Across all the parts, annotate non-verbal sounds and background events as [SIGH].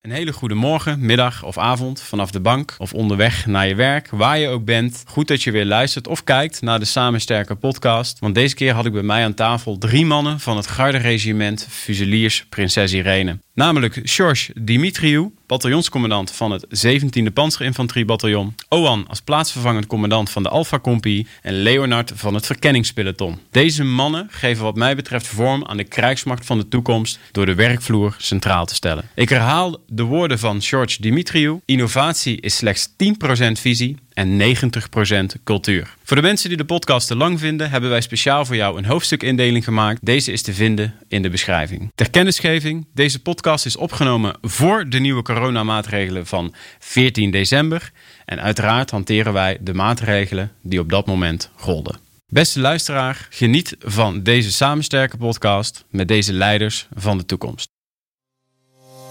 Een hele goede morgen, middag of avond vanaf de bank of onderweg naar je werk, waar je ook bent. Goed dat je weer luistert of kijkt naar de Samen Sterker podcast. Want deze keer had ik bij mij aan tafel drie mannen van het Garde-regiment Fusiliers Prinses Irene. Namelijk George Dimitriou, bataljonscommandant van het 17e Panzerinfanteriebataljon. Oan als plaatsvervangend commandant van de Alpha Compie. En Leonard van het Verkenningspeloton. Deze mannen geven wat mij betreft vorm aan de krijgsmacht van de toekomst door de werkvloer centraal te stellen. Ik herhaal de woorden van George Dimitriou. Innovatie is slechts 10% visie en 90% cultuur. Voor de mensen die de podcast te lang vinden, hebben wij speciaal voor jou een hoofdstukindeling gemaakt. Deze is te vinden in de beschrijving. Ter kennisgeving, deze podcast is opgenomen voor de nieuwe coronamaatregelen van 14 december. En uiteraard hanteren wij de maatregelen die op dat moment golden. Beste luisteraar, geniet van deze Samensterken podcast met deze leiders van de toekomst.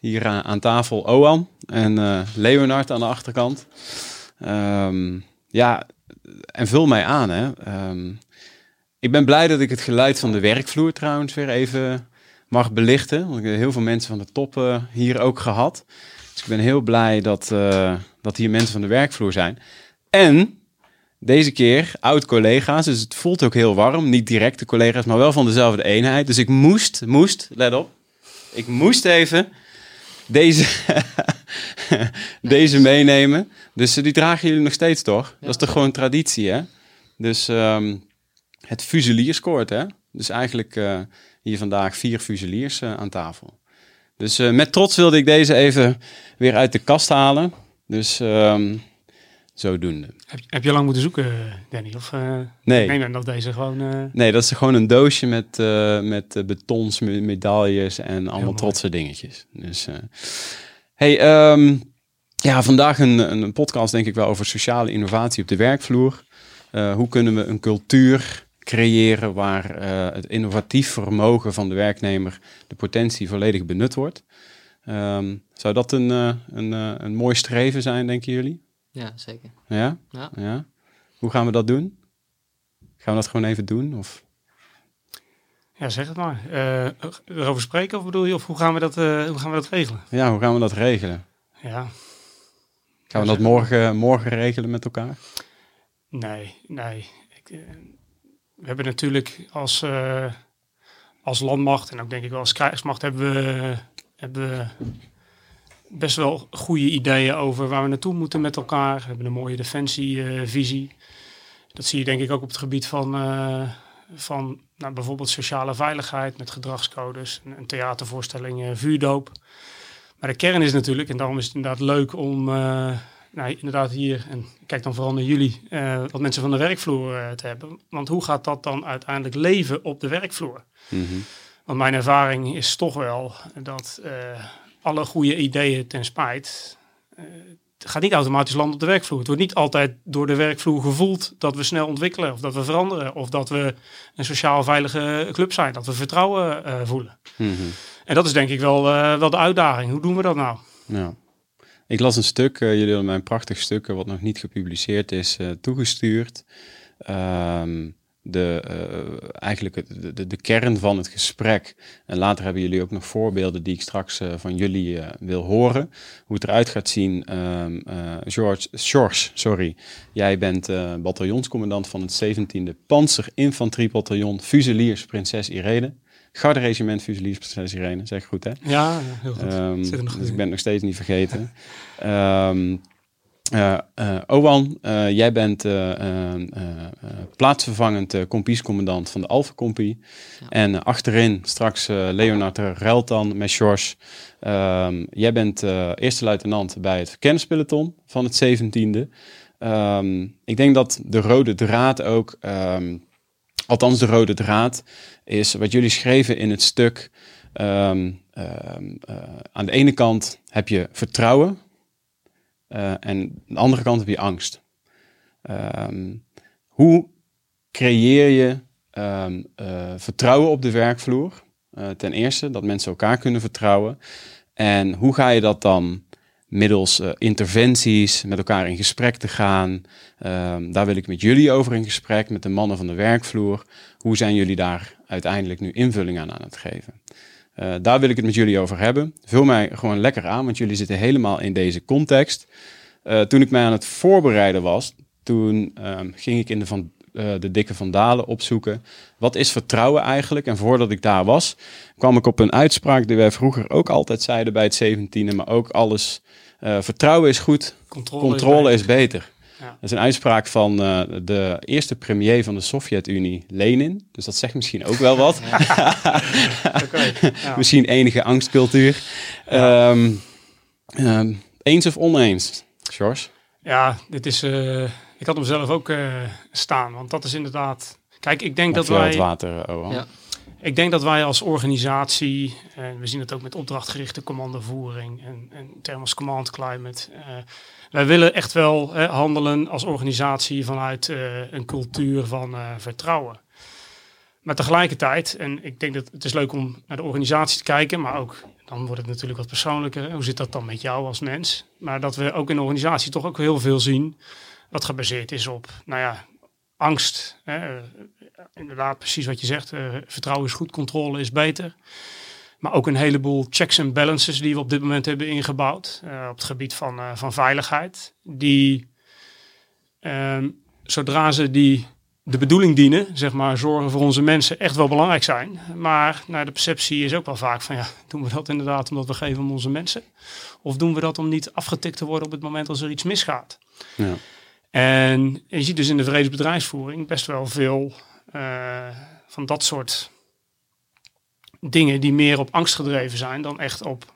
Hier aan, tafel Oan en uh, Leonard aan de achterkant. Um, ja, en vul mij aan. Hè. Um, ik ben blij dat ik het geluid van de werkvloer trouwens weer even mag belichten. Want ik heb heel veel mensen van de top hier ook gehad. Dus ik ben heel blij dat, uh, dat hier mensen van de werkvloer zijn. En deze keer oud-collega's, dus het voelt ook heel warm. Niet directe collega's, maar wel van dezelfde eenheid. Dus ik moest, moest, let op. Ik moest even deze, [LAUGHS] deze meenemen. Dus die dragen jullie nog steeds, toch? Dat is toch gewoon traditie, hè? Dus um, het fuselierskoord, hè? Dus eigenlijk uh, hier vandaag vier fuseliers uh, aan tafel. Dus uh, met trots wilde ik deze even weer uit de kast halen. Dus um, zodoende. Heb, heb, je lang moeten zoeken, Danny? Of, nee. Ik neem dat deze gewoon... Nee, dat is gewoon een doosje met, met betons, medailles en allemaal trotse dingetjes. Dus, hey, um, ja, vandaag een, een podcast denk ik wel over sociale innovatie op de werkvloer. hoe kunnen we een cultuur creëren waar uh, het innovatief vermogen van de werknemer, de potentie volledig benut wordt. Um, zou dat een, uh, een, uh, een mooi streven zijn, denken jullie? Ja, zeker. Ja? Ja. ja? Hoe gaan we dat doen? Gaan we dat gewoon even doen? Of? Ja, zeg het maar. erover spreken of bedoel je? Of hoe gaan we dat, hoe gaan we dat regelen? Ja, hoe gaan we dat regelen? Ja. Gaan we dat morgen, morgen regelen met elkaar? Nee, nee. Ik, we hebben natuurlijk als, uh, als landmacht en ook denk ik wel als krijgsmacht hebben we, hebben we best wel goede ideeën over waar we naartoe moeten met elkaar. We hebben een mooie defensievisie. Dat zie je denk ik ook op het gebied van, uh, van nou, bijvoorbeeld sociale veiligheid met gedragscodes, een, een theatervoorstelling, vuurdoop. Maar de kern is natuurlijk, en daarom is het inderdaad leuk om nou, inderdaad hier, en ik kijk dan vooral naar jullie, uh, wat mensen van de werkvloer uh, te hebben. Want hoe gaat dat dan uiteindelijk leven op de werkvloer? Mm -hmm. Want mijn ervaring is toch wel dat uh, alle goede ideeën ten spijt, het gaat niet automatisch landen op de werkvloer. Het wordt niet altijd door de werkvloer gevoeld dat we snel ontwikkelen of dat we veranderen of dat we een sociaal veilige club zijn, dat we vertrouwen voelen. Mm -hmm. En dat is denk ik wel, wel de uitdaging. Hoe doen we dat nou? Ja. Ik las een stuk, jullie hebben mijn prachtig stuk, wat nog niet gepubliceerd is, toegestuurd. Um, de, uh, eigenlijk de, de, de, kern van het gesprek. En later hebben jullie ook nog voorbeelden die ik straks van jullie wil horen. Hoe het eruit gaat zien. Um, George, George, sorry. Jij bent bataljonscommandant van het 17e Panzerinfanteriebataljon Fuseliers Prinses Irene. Garde-regiment Fusiliers Prinses Irene, zeg goed hè? Ja, heel goed. Um, dus ik ben het nog steeds niet vergeten. um, [LAUGHS] uh, uh, Owan, uh, jij bent plaatsvervangend kompiescommandant van de Alpha Compie. Ja. En achterin straks Leonard Ruiltan met George. Um, jij bent eerste luitenant bij het verkennispeloton van het 17e. ik denk dat de rode draad ook althans de rode draad, is wat jullie schreven in het stuk. Aan de ene kant heb je vertrouwen Uh, en de andere kant heb je angst. Ehm, hoe creëer je um, uh, vertrouwen op de werkvloer? Uh, ten eerste, dat mensen elkaar kunnen vertrouwen. En hoe ga je dat dan middels interventies met elkaar in gesprek te gaan? Um, daar wil ik met jullie over in gesprek, met de mannen van de werkvloer. Hoe zijn jullie daar uiteindelijk nu invulling aan aan het geven? Uh, daar wil ik het met jullie over hebben. Vul mij gewoon lekker aan, want jullie zitten helemaal in deze context. Uh, toen ik mij aan het voorbereiden was, toen um, ging ik in de, van, uh, de dikke vandalen opzoeken. Wat is vertrouwen eigenlijk? En voordat ik daar was, kwam ik op een uitspraak die wij vroeger ook altijd zeiden bij het 17e, maar ook alles. vertrouwen is goed, controle, controle is beter. Is beter. Ja. Dat is een uitspraak van uh, de eerste premier van de Sovjet-Unie, Lenin. Dus dat zegt misschien ook wel wat. okay, ja. misschien enige angstcultuur. Ja. Um, um, eens of oneens, George? Ja, dit is, uh, ik had hem zelf ook uh, staan. Want dat is inderdaad... Kijk, ik denk dat wij... Het water, oh, ja. Ik denk dat wij als organisatie, en we zien het ook met opdrachtgerichte commandovoering en, en Thermos Command Climate, uh, wij willen echt wel handelen als organisatie vanuit uh, een cultuur van uh, vertrouwen. Maar tegelijkertijd, en ik denk dat het is leuk om naar de organisatie te kijken, maar ook dan wordt het natuurlijk wat persoonlijker. Hoe zit dat dan met jou als mens? Maar dat we ook in de organisatie toch ook heel veel zien wat gebaseerd is op, nou ja, angst. Hè? Inderdaad, precies wat je zegt. Uh, vertrouwen is goed, controle is beter. Maar ook een heleboel checks en balances die we op dit moment hebben ingebouwd. Uh, op het gebied van, uh, van veiligheid. Die, um, zodra ze die de bedoeling dienen, zeg maar, zorgen voor onze mensen, echt wel belangrijk zijn. Maar nou, de perceptie is ook wel vaak van, ja, doen we dat inderdaad omdat we geven om onze mensen? Of doen we dat om niet afgetikt te worden op het moment als er iets misgaat? Ja. En je ziet dus in de vredesbedrijfsvoering best wel veel uh, van dat soort dingen die meer op angst gedreven zijn dan echt op,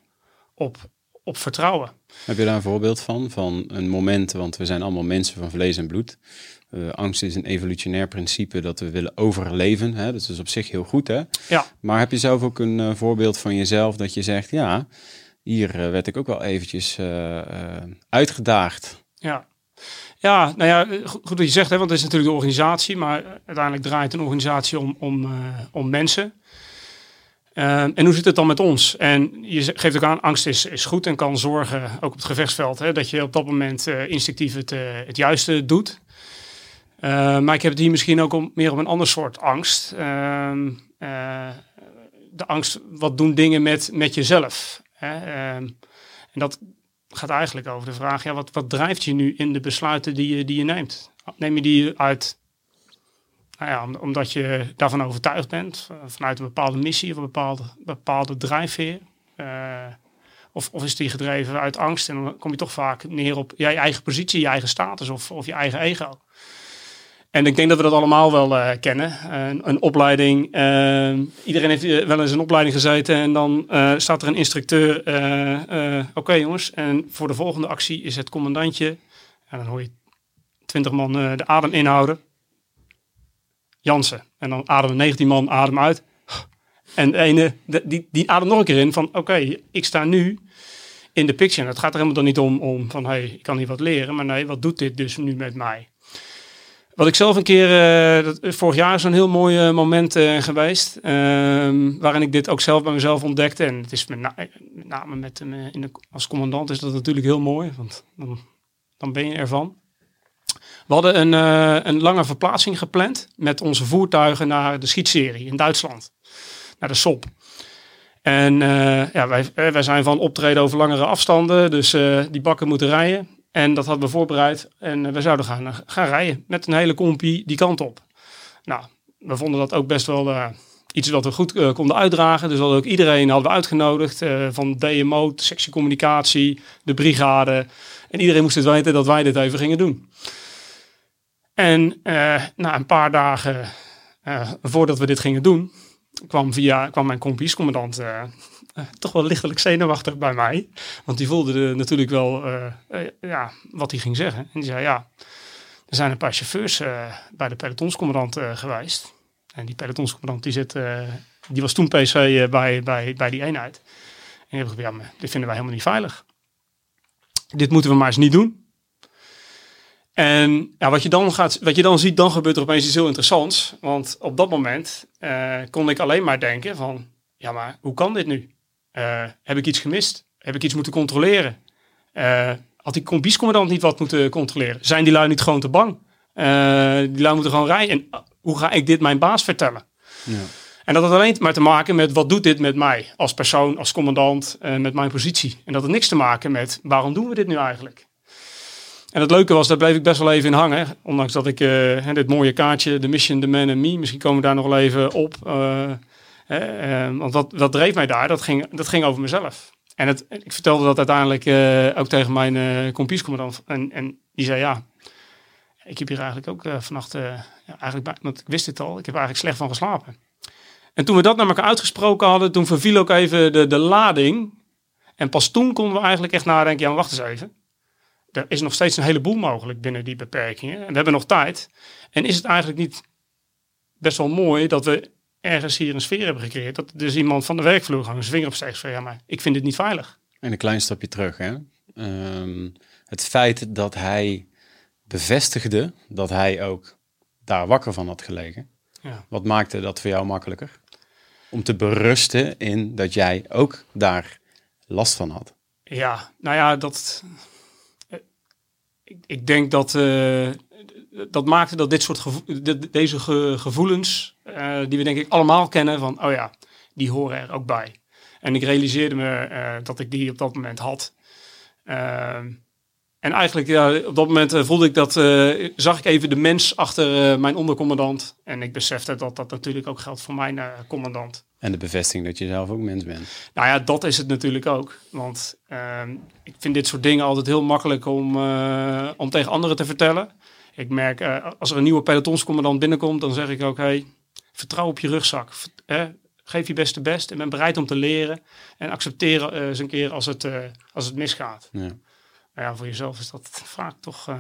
op, op vertrouwen. Heb je daar een voorbeeld van? Van een moment, want we zijn allemaal mensen van vlees en bloed. Uh, angst is een evolutionair principe dat we willen overleven. Hè? Dat is op zich heel goed. Hè? Ja. Maar heb je zelf ook een uh, voorbeeld van jezelf dat je zegt, ja, hier uh, werd ik ook wel eventjes uitgedaagd. Ja. Ja, nou ja, goed dat je zegt, hè, want het is natuurlijk de organisatie, maar uiteindelijk draait een organisatie om, om, om mensen. Uh, en hoe zit het dan met ons? En je geeft ook aan, angst is, is goed en kan zorgen, ook op het gevechtsveld, hè, dat je op dat moment instinctief het, het juiste doet. maar ik heb het hier misschien ook om, meer op een ander soort angst. Ehm, de angst, wat doen dingen met, met jezelf? Hè? Ehm, en dat gaat eigenlijk over de vraag, ja, wat, wat drijft je nu in de besluiten die je, die je neemt? Neem je die uit nou ja, omdat je daarvan overtuigd bent, eh, vanuit een bepaalde missie of een bepaalde, bepaalde drijfveer. Uh, of, of is die gedreven uit angst en dan kom je toch vaak neer op je eigen positie, je eigen status of, of je eigen ego. En ik denk dat we dat allemaal wel uh, kennen. Een, een opleiding. Uh, iedereen heeft wel eens een opleiding gezeten. En dan staat er een instructeur. Oké jongens. En voor de volgende actie is het commandantje. En dan hoor je twintig man de adem inhouden. Jansen. En dan ademen 19 man adem uit. En de ene, die, die ademt nog een keer in van oké, ik sta nu in de picture. En het gaat er helemaal dan niet om, om van hey, ik kan hier wat leren. Maar nee, wat doet dit dus nu met mij? Wat ik zelf een keer, uh, dat, vorig jaar is een heel mooi uh, moment uh, geweest. Ehm, waarin ik dit ook zelf bij mezelf ontdekte. En het is met, na, met name in de, als commandant is dat natuurlijk heel mooi. Want dan, dan ben je ervan. We hadden een, een lange verplaatsing gepland met onze voertuigen naar de schietserie in Duitsland. Naar de SOP. En ja, wij, eh, wij zijn van optreden over langere afstanden, dus die bakken moeten rijden. En dat hadden we voorbereid en we zouden gaan, gaan rijden met een hele kompie die kant op. Nou, we vonden dat ook best wel iets wat we goed konden uitdragen. Dus hadden ook iedereen hadden we uitgenodigd van DMO, sectiecommunicatie, de brigade. En iedereen moest het weten dat wij dit even gingen doen. En na een paar dagen voordat we dit gingen doen, kwam, via, kwam mijn kompiescommandant uh, toch wel lichtelijk zenuwachtig bij mij. Want die voelde de, natuurlijk wel ja, wat hij ging zeggen. En die zei, ja, er zijn een paar chauffeurs bij de pelotonscommandant geweest. En die pelotonscommandant die, zit, die was toen PC bij, bij, bij die eenheid. En die hebben gezegd, ja, maar dit vinden wij helemaal niet veilig. dit moeten we maar eens niet doen. En ja, wat, je dan gaat, wat je dan ziet, dan gebeurt er opeens iets heel interessants. Want op dat moment kon ik alleen maar denken van, ja maar hoe kan dit nu? Uh, heb ik iets gemist? Heb ik iets moeten controleren? Uh, had die combiescommandant niet wat moeten controleren? Zijn die lui niet gewoon te bang? die lui moeten gewoon rijden. En hoe ga ik dit mijn baas vertellen? Ja. En dat had alleen maar te maken met wat doet dit met mij als persoon, als commandant, met mijn positie. En dat had niks te maken met waarom doen we dit nu eigenlijk? En het leuke was, daar bleef ik best wel even in hangen. Ondanks dat ik uh, dit mooie kaartje, de Mission, The Man and Me, misschien komen we daar nog wel even op. Uh, uh, want wat, wat dreef mij daar, dat ging, dat ging over mezelf. En het, ik vertelde dat uiteindelijk ook tegen mijn uh. En, en die zei, ja, ik heb hier eigenlijk ook vannacht, ja, eigenlijk, want ik wist het al, ik heb eigenlijk slecht van geslapen. En toen we dat naar elkaar uitgesproken hadden, toen verviel ook even de, de lading. En pas toen konden we eigenlijk echt nadenken, ja, wacht eens even er is nog steeds een heleboel mogelijk binnen die beperkingen. En we hebben nog tijd. En is het eigenlijk niet best wel mooi dat we ergens hier een sfeer hebben gecreëerd. Dat dus iemand van de werkvloer gewoon zijn vinger opsteekt van ja, maar ik vind dit niet veilig. En een klein stapje terug. Hè? Ehm, het feit dat hij bevestigde dat hij ook daar wakker van had gelegen. Ja. Wat maakte dat voor jou makkelijker? Om te berusten in dat jij ook daar last van had. Ja, nou ja, dat, ik, ik denk dat uh, dat maakte dat dit soort gevo deze gevoelens, uh, die we denk ik allemaal kennen, van oh ja, die horen er ook bij. En ik realiseerde me uh, dat ik die op dat moment had. Ehm, en eigenlijk ja, op dat moment voelde ik dat, zag ik even de mens achter mijn ondercommandant. En ik besefte dat dat natuurlijk ook geldt voor mijn commandant. En de bevestiging dat je zelf ook mens bent. Nou ja, dat is het natuurlijk ook. Want uh, ik vind dit soort dingen altijd heel makkelijk om, om tegen anderen te vertellen. Ik merk, uh, als er een nieuwe pelotonscommandant binnenkomt, dan zeg ik ook, hey, vertrouw op je rugzak. geef je beste best en ben bereid om te leren. En accepteren uh, eens een keer als het, als het misgaat. Ja. Maar ja, voor jezelf is dat vaak toch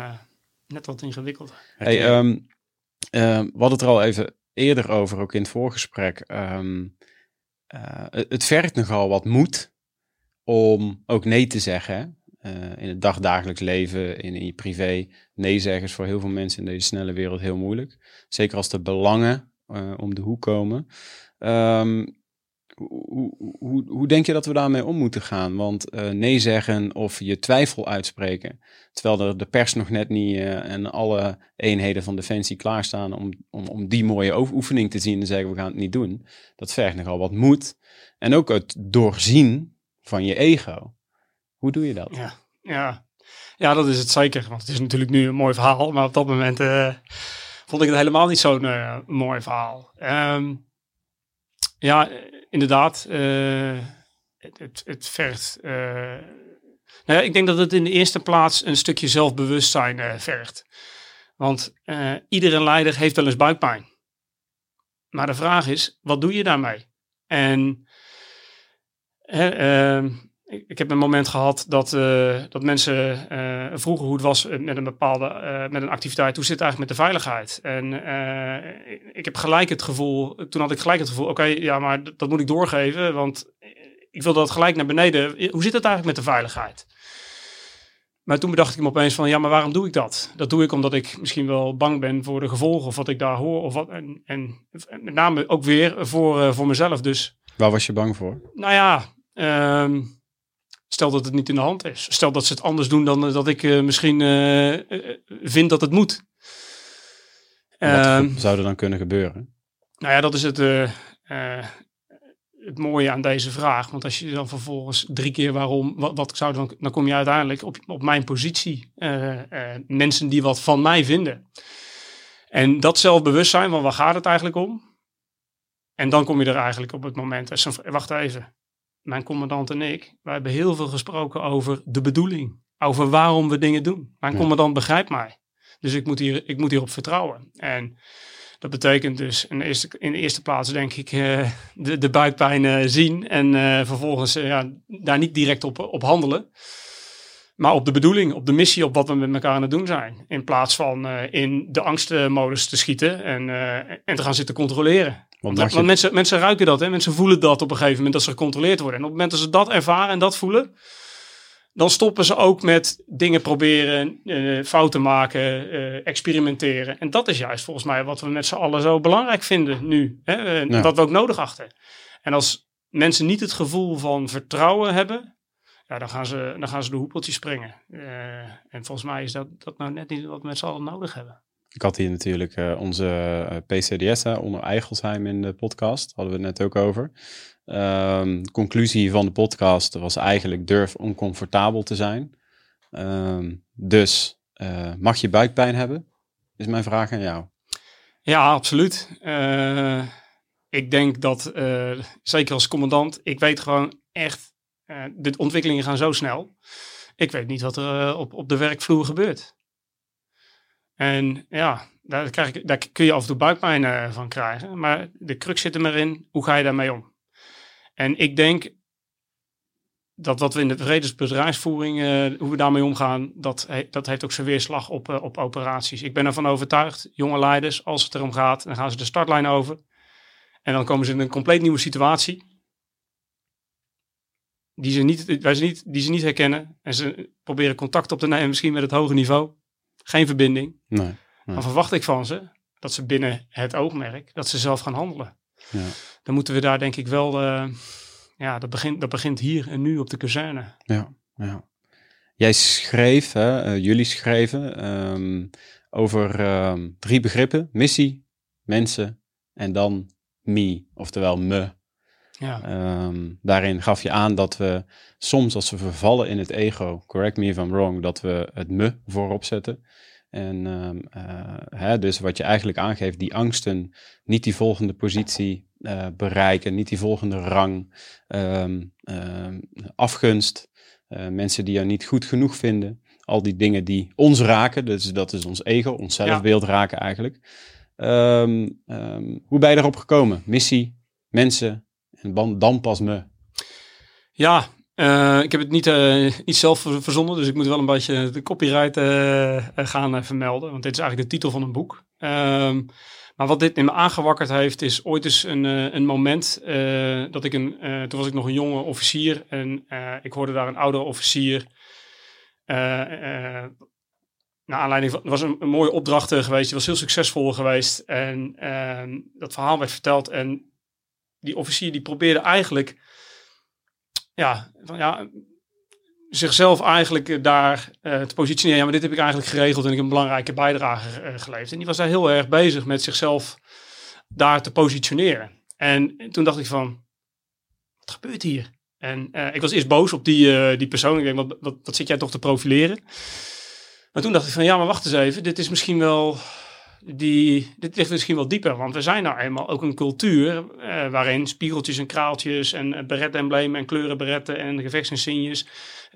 net wat ingewikkelder. Hey, um, we hadden het er al even eerder over, ook in het voorgesprek. Um, uh, het vergt nogal wat moed om ook nee te zeggen. Uh, in het dagdagelijks leven, in, in, je privé. Nee zeggen is voor heel veel mensen in deze snelle wereld heel moeilijk. Zeker als de belangen uh, om de hoek komen. Um, hoe, hoe, hoe, denk je dat we daarmee om moeten gaan? Want uh, nee zeggen of je twijfel uitspreken, terwijl er de pers nog net niet en alle eenheden van Defensie klaarstaan om, om, om die mooie oefening te zien en zeggen we gaan het niet doen, dat vergt nogal wat moed. En ook het doorzien van je ego. Hoe doe je dat? Ja, ja. ja dat is het zeker. Want het is natuurlijk nu een mooi verhaal, maar op dat moment uh, vond ik het helemaal niet zo'n mooi verhaal. Um, ja, inderdaad, uh, het, het, vergt. Nou ja, ik denk dat het in de eerste plaats een stukje zelfbewustzijn vergt. Want iedere leider heeft wel eens buikpijn. Maar de vraag is, wat doe je daarmee? En ehm, ik heb een moment gehad dat, uh, dat mensen uh, vroegen hoe het was met een bepaalde uh, met een activiteit. Hoe zit het eigenlijk met de veiligheid? En ik heb gelijk het gevoel, toen had ik gelijk het gevoel, oké, ja, maar dat moet ik doorgeven, want ik wil dat gelijk naar beneden. Hoe zit het eigenlijk met de veiligheid? Maar toen bedacht ik me opeens van, ja, maar waarom doe ik dat? Dat doe ik omdat ik misschien wel bang ben voor de gevolgen of wat ik daar hoor. Of wat, en, en met name ook weer voor, voor mezelf dus. Waar was je bang voor? Nou ja, um, Stel dat het niet in de hand is. Stel dat ze het anders doen dan dat ik uh, misschien uh, vind dat het moet. Wat ehm, zou er dan kunnen gebeuren? Nou ja, dat is het, het mooie aan deze vraag. Want als je dan vervolgens drie keer waarom, wat, wat zou dan, dan kom je uiteindelijk op, op mijn positie. mensen die wat van mij vinden. En dat zelfbewustzijn, van waar gaat het eigenlijk om? En dan kom je er eigenlijk op het moment, wacht even, mijn commandant en ik, wij hebben heel veel gesproken over de bedoeling. Over waarom we dingen doen. Mijn commandant begrijpt mij. Dus ik moet, hier, ik moet hierop vertrouwen. En dat betekent dus in de eerste, in de eerste plaats denk ik uh, de, de buikpijn uh, zien. En uh, vervolgens ja, daar niet direct op, op handelen. Maar op de bedoeling, op de missie, op wat we met elkaar aan het doen zijn. In plaats van in de angstmodus te schieten en, en te gaan zitten controleren. Want, mensen, mensen ruiken dat, hè? mensen voelen dat op een gegeven moment dat ze gecontroleerd worden. En op het moment dat ze dat ervaren en dat voelen, dan stoppen ze ook met dingen proberen, uh, fouten maken, uh, experimenteren. En dat is juist volgens mij wat we met z'n allen zo belangrijk vinden nu. Hè? Uh, Dat we ook nodig achten. En als mensen niet het gevoel van vertrouwen hebben, ja, dan, gaan ze, dan gaan ze de hoepeltjes springen. en volgens mij is dat, dat nou net niet wat we met z'n allen nodig hebben. Ik had hier natuurlijk onze PCDS onder Eigelsheim in de podcast, hadden we het net ook over. De conclusie van de podcast was eigenlijk durf oncomfortabel te zijn. Um, dus uh, mag je buikpijn hebben? Is mijn vraag aan jou. Ja, absoluut. Ik denk dat, zeker als commandant, ik weet gewoon echt, de ontwikkelingen gaan zo snel. Ik weet niet wat er op, op de werkvloer gebeurt. En ja, daar, ik, kun je af en toe buikpijn van krijgen. Maar de crux zit er maar in, hoe ga je daarmee om? En ik denk dat wat we in de vredesbedrijfsvoering, uh, hoe we daarmee omgaan, dat, dat heeft ook zijn weerslag op, uh, op operaties. Ik ben ervan overtuigd, jonge leiders, als het erom gaat, dan gaan ze de startlijn over. En dan komen ze in een compleet nieuwe situatie. Die ze niet, ze niet, die ze niet herkennen. En ze proberen contact op te nemen, misschien met het hoge niveau. Geen verbinding. Nee, nee. Dan verwacht ik van ze dat ze binnen het oogmerk, dat ze zelf gaan handelen. Ja. Dan moeten we daar denk ik wel, uh, ja, dat begint, dat begint hier en nu op de kazerne. Ja, ja. Jij schreef, hè, uh, jullie schreven um, over um, drie begrippen: missie, mensen en dan me, oftewel me. Ja. Um, daarin gaf je aan dat we soms als we vervallen in het ego, correct me if I'm wrong, dat we het me voorop zetten. En um, uh, hè, dus wat je eigenlijk aangeeft, die angsten, niet die volgende positie uh, bereiken, niet die volgende rang, um, um, afgunst, uh, mensen die jou niet goed genoeg vinden, al die dingen die ons raken, dus dat is ons ego, ons zelfbeeld ja. raken eigenlijk. hoe ben je daarop gekomen? Missie, mensen dan, pas me. Ja, uh, ik heb het niet, uh, zelf verzonnen, dus ik moet wel een beetje de copyright uh, gaan vermelden. Want dit is eigenlijk de titel van een boek. Um, maar wat dit in me aangewakkerd heeft, is ooit eens een, een moment dat ik een, toen was ik nog een jonge officier en ik hoorde daar een oudere officier. naar aanleiding van, was een, een mooie opdracht geweest, die was heel succesvol geweest. En ehm, dat verhaal werd verteld en die officier die probeerde eigenlijk ja, van, ja, zichzelf eigenlijk eh, daar uh, te positioneren. Ja, maar dit heb ik eigenlijk geregeld en ik een belangrijke bijdrage uh, geleverd. En die was daar heel erg bezig met zichzelf daar te positioneren. En, toen dacht ik van, wat gebeurt hier? En ik was eerst boos op die, die persoon. Ik denk, wat, wat zit jij toch te profileren? Maar toen dacht ik van, ja, maar wacht eens even. Dit is misschien wel die, dit ligt misschien wel dieper, want we zijn nou eenmaal ook een cultuur uh, waarin spiegeltjes en kraaltjes en beretemblemen en kleurenberetten en gevechtsinsignes,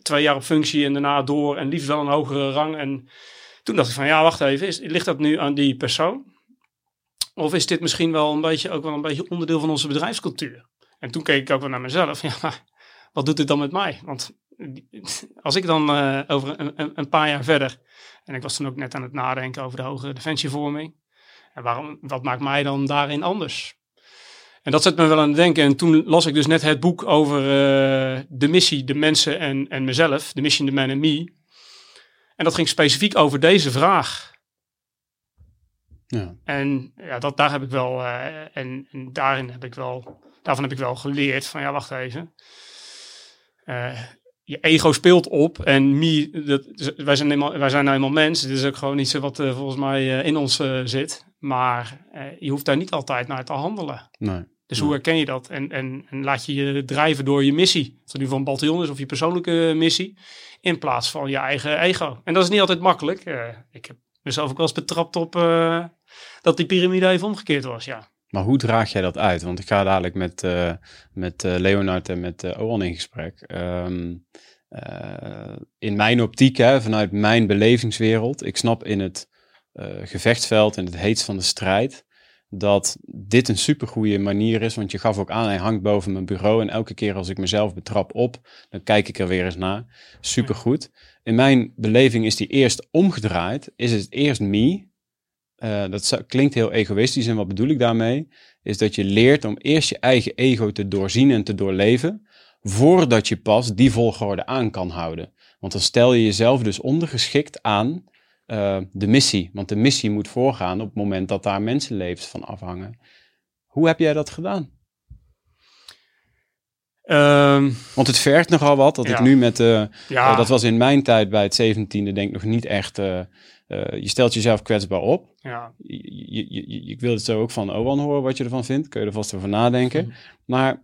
twee jaar op functie en daarna door en liefst wel een hogere rang. En toen dacht ik van ja, wacht even, is, ligt dat nu aan die persoon? Of is dit misschien wel een beetje, ook wel een beetje onderdeel van onze bedrijfscultuur? En toen keek ik ook wel naar mezelf. [LAUGHS] Ja, maar wat doet dit dan met mij? Want als ik dan uh, over een, een, paar jaar verder, en ik was toen ook net aan het nadenken over de hoge defensievorming, en waarom, wat maakt mij dan daarin anders? En dat zet me wel aan het denken. En toen las ik dus net het boek over uh, de missie, de mensen en, en mezelf, de mission, the man and me. En dat ging specifiek over deze vraag. Ja. En ja, dat, daar heb ik wel, uh, en, en daarin heb ik wel, daarvan heb ik wel geleerd van ja, wacht even. Uh, je ego speelt op. En me, dat, wij, zijn eenmaal, wij zijn nou eenmaal mensen. Dit is ook gewoon niet zo wat uh, volgens mij uh, in ons uh, zit. Maar je hoeft daar niet altijd naar te handelen. Nee, dus nee. hoe herken je dat? En, en, en, laat je je drijven door je missie. Of het nu van bataljon is of je persoonlijke missie. In plaats van je eigen ego. En dat is niet altijd makkelijk. ik heb mezelf ook wel eens betrapt op dat die piramide even omgekeerd was, ja. Maar hoe draag jij dat uit? Want ik ga dadelijk met, uh, met uh, Leonard en met uh, Owen in gesprek. Um, in mijn optiek, hè, vanuit mijn belevingswereld, ik snap in het gevechtsveld en het heetst van de strijd, dat dit een supergoeie manier is. Want je gaf ook aan, hij hangt boven mijn bureau. En elke keer als ik mezelf betrap op, dan kijk ik er weer eens naar. Supergoed. In mijn beleving is die eerst omgedraaid. Is het eerst me, uh, dat klinkt heel egoïstisch en wat bedoel ik daarmee? Is dat je leert om eerst je eigen ego te doorzien en te doorleven, voordat je pas die volgorde aan kan houden. Want dan stel je jezelf dus ondergeschikt aan uh, de missie. Want de missie moet voorgaan op het moment dat daar mensenlevens van afhangen. Hoe heb jij dat gedaan? Um, Want het vergt nogal wat. Dat ja. ik nu met. Uh, ja. uh, dat was in mijn tijd bij het 17e, denk ik nog niet echt. Uh, je stelt jezelf kwetsbaar op. ja. Je, je, je, ik wil het zo ook van Owan horen wat je ervan vindt. Kun je er vast over nadenken. Mhm. Maar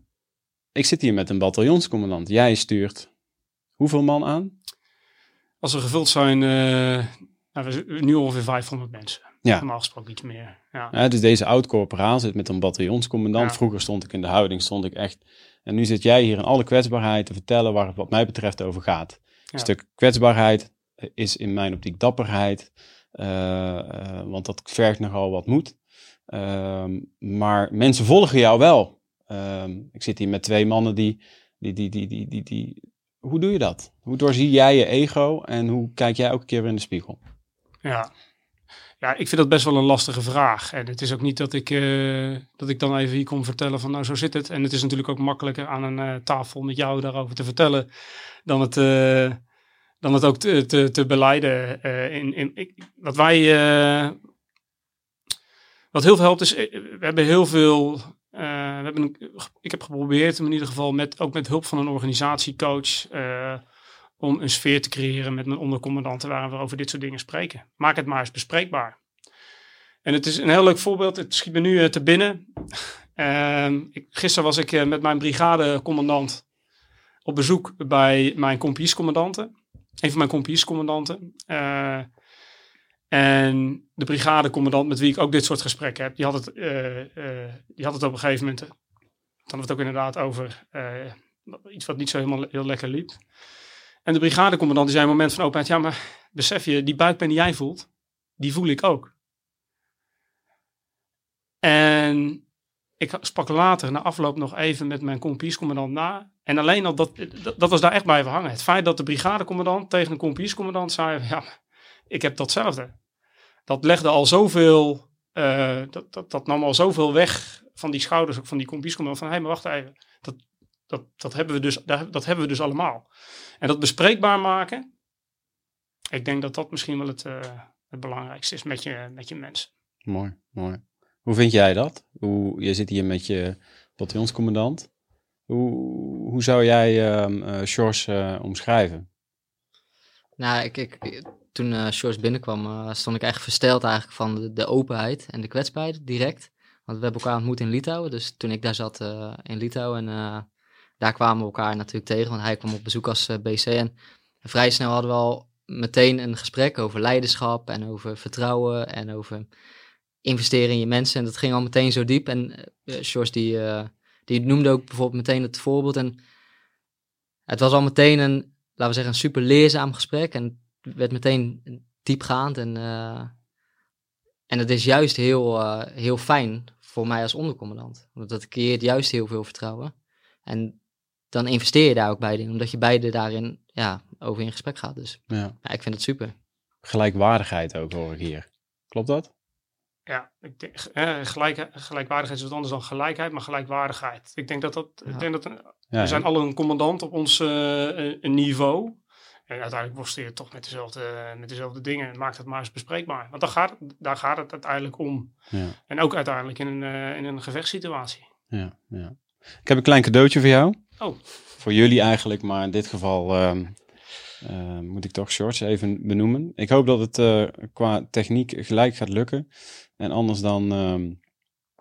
ik zit hier met een bataljonscommandant. Jij stuurt hoeveel man aan? Als we gevuld zijn, uh, nou, we nu ongeveer 500 mensen. Ja. Normaal gesproken iets meer. Ja. Ja, dus deze oud-corporaal zit met een bataljonscommandant. Ja. Vroeger stond ik in de houding, stond ik echt... En nu zit jij hier in alle kwetsbaarheid te vertellen waar het wat mij betreft over gaat. Een stuk kwetsbaarheid is in mijn optiek dapperheid. Uh, uh, want dat vergt nogal wat moed. Uh, maar mensen volgen jou wel. Ehm, ik zit hier met twee mannen die, die, die, die, die, die, die... Hoe doe je dat? Hoe doorzie jij je ego en hoe kijk jij elke keer weer in de spiegel? Ja. Ja, ik vind dat best wel een lastige vraag. En het is ook niet dat ik, uh, dat ik dan even hier kom vertellen van nou zo zit het. En het is natuurlijk ook makkelijker aan een tafel met jou daarover te vertellen dan het, dan het ook te, te, te beleiden. in, in, ik, wat wij, wat heel veel helpt is, we hebben heel veel, we hebben ik heb geprobeerd in ieder geval met, ook met hulp van een organisatiecoach om een sfeer te creëren met mijn ondercommandanten waar we over dit soort dingen spreken. Maak het maar eens bespreekbaar. En het is een heel leuk voorbeeld. Het schiet me nu uh, te binnen. Uh, ik, gisteren was ik uh, met mijn brigadecommandant op bezoek bij mijn kompiescommandanten. Een van mijn kompiescommandanten. Uh, en de brigadecommandant met wie ik ook dit soort gesprekken heb, die had het, die had het op een gegeven moment, dan we het ook inderdaad over iets wat niet zo helemaal heel lekker liep. En de brigadecommandant die zei een moment van openheid, ja maar besef je, die buikpijn die jij voelt, die voel ik ook. En ik sprak later na afloop nog even met mijn kompiescommandant na. En alleen al dat, dat, was daar echt blijven hangen. Het feit dat de brigadecommandant tegen een kompiescommandant zei, ja, ik heb datzelfde. Dat legde al zoveel, uh, dat, dat, dat nam al zoveel weg van die schouders, ook van die kompiescommandant. Van, hé, hey, maar wacht even, dat, dat, dat, hebben we dus, dat hebben we dus allemaal. En dat bespreekbaar maken, ik denk dat dat misschien wel het, uh, het belangrijkste is met je, met je mensen. Mooi, mooi. Hoe vind jij dat? Hoe, je zit hier met je bataljonscommandant. Hoe, hoe zou jij uh, uh, Sjors uh, omschrijven? Nou, ik, ik, toen uh, Sjors binnenkwam, stond ik echt versteld eigenlijk van de, de, openheid en de kwetsbaarheid direct. Want we hebben elkaar ontmoet in Litouwen. Dus toen ik daar zat in Litouwen, en daar kwamen we elkaar natuurlijk tegen. Want hij kwam op bezoek als BC. En vrij snel hadden we al meteen een gesprek over leiderschap en over vertrouwen en over investeren in je mensen. En dat ging al meteen zo diep. En uh, Sjors die, die noemde ook bijvoorbeeld meteen het voorbeeld. En het was al meteen een, laten we zeggen, een super leerzaam gesprek. En het werd meteen diepgaand. En, uh, en het is juist heel, heel fijn voor mij als ondercommandant. Want dat creëert juist heel veel vertrouwen. En dan investeer je daar ook beide in. Omdat je beide daarin ja, over in gesprek gaat. Dus ja. ja ik vind het super. Gelijkwaardigheid ook hoor ik hier. Klopt dat? Ja, ik denk, eh, gelijk, gelijkwaardigheid is wat anders dan gelijkheid, maar gelijkwaardigheid. Ik denk dat dat, ja. ik denk dat ja, we zijn ja. alle een commandant op ons uh, een niveau. En uiteindelijk worstelen je toch met dezelfde, met dezelfde dingen. Maak het maar eens bespreekbaar. Want daar gaat, daar gaat het uiteindelijk om. En ook uiteindelijk in een, uh, in een gevechtssituatie. Ja, ja. Ik heb een klein cadeautje voor jou. Oh. Voor jullie eigenlijk, maar in dit geval uh, uh, moet ik toch shorts even benoemen. Ik hoop dat het uh, qua techniek gelijk gaat lukken. En anders dan,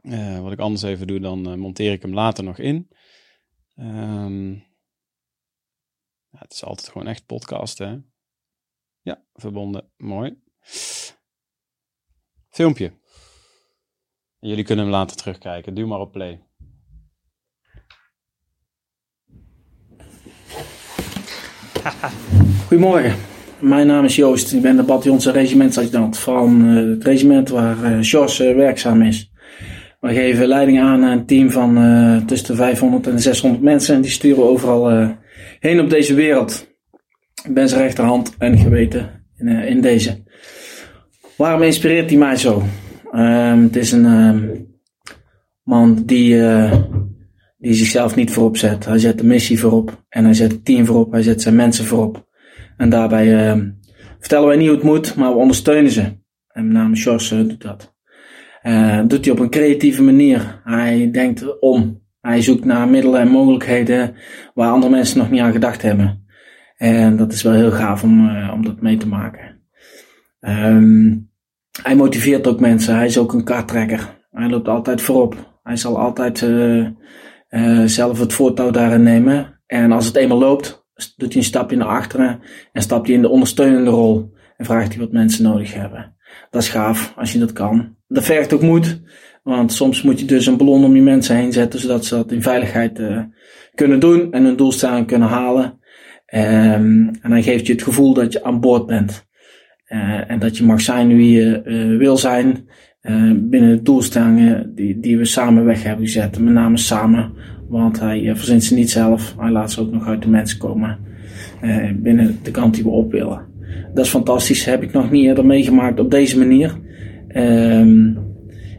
uh, wat ik anders even doe, dan monteer ik hem later nog in. Um, ja, het is altijd gewoon echt podcasten, hè? Ja, verbonden. Mooi. Filmpje. Jullie kunnen hem later terugkijken. Duw maar op play. [LAUGHS] Goedemorgen, mijn naam is Joost. Ik ben de bataljonse regimentsadjudant van uh, het regiment waar Jos uh, werkzaam is. We geven leiding aan een team van tussen de 500 en de 600 mensen en die sturen overal heen op deze wereld. Ik ben zijn rechterhand en geweten in, in deze. Waarom inspireert hij mij zo? Ehm, het is een um, man die die zichzelf niet voorop zet. Hij zet de missie voorop en hij zet het team voorop, hij zet zijn mensen voorop. En daarbij uh, vertellen wij niet hoe het moet, maar we ondersteunen ze. En met name Sjors doet dat. Uh, doet hij op een creatieve manier. Hij denkt om. Hij zoekt naar middelen en mogelijkheden waar andere mensen nog niet aan gedacht hebben. En dat is wel heel gaaf om, uh, om dat mee te maken. Um, hij motiveert ook mensen. Hij is ook een karttrekker. Hij loopt altijd voorop. Hij zal altijd zelf het voortouw daarin nemen. En als het eenmaal loopt, doet hij een stapje naar achteren en stapt hij in de ondersteunende rol. En vraagt hij wat mensen nodig hebben. Dat is gaaf als je dat kan. Dat vergt ook moed. Want soms moet je dus een ballon om je mensen heen zetten, zodat ze dat in veiligheid uh, kunnen doen en hun doelstelling kunnen halen. Um, en dan geeft je het gevoel dat je aan boord bent. Uh, en dat je mag zijn wie je uh, wil zijn binnen de doelstellingen die, die we samen weg hebben gezet. Met name samen, want hij verzint ze niet zelf. Hij laat ze ook nog uit de mensen komen binnen de kant die we op willen. Dat is fantastisch. Heb ik nog niet eerder meegemaakt op deze manier. Um,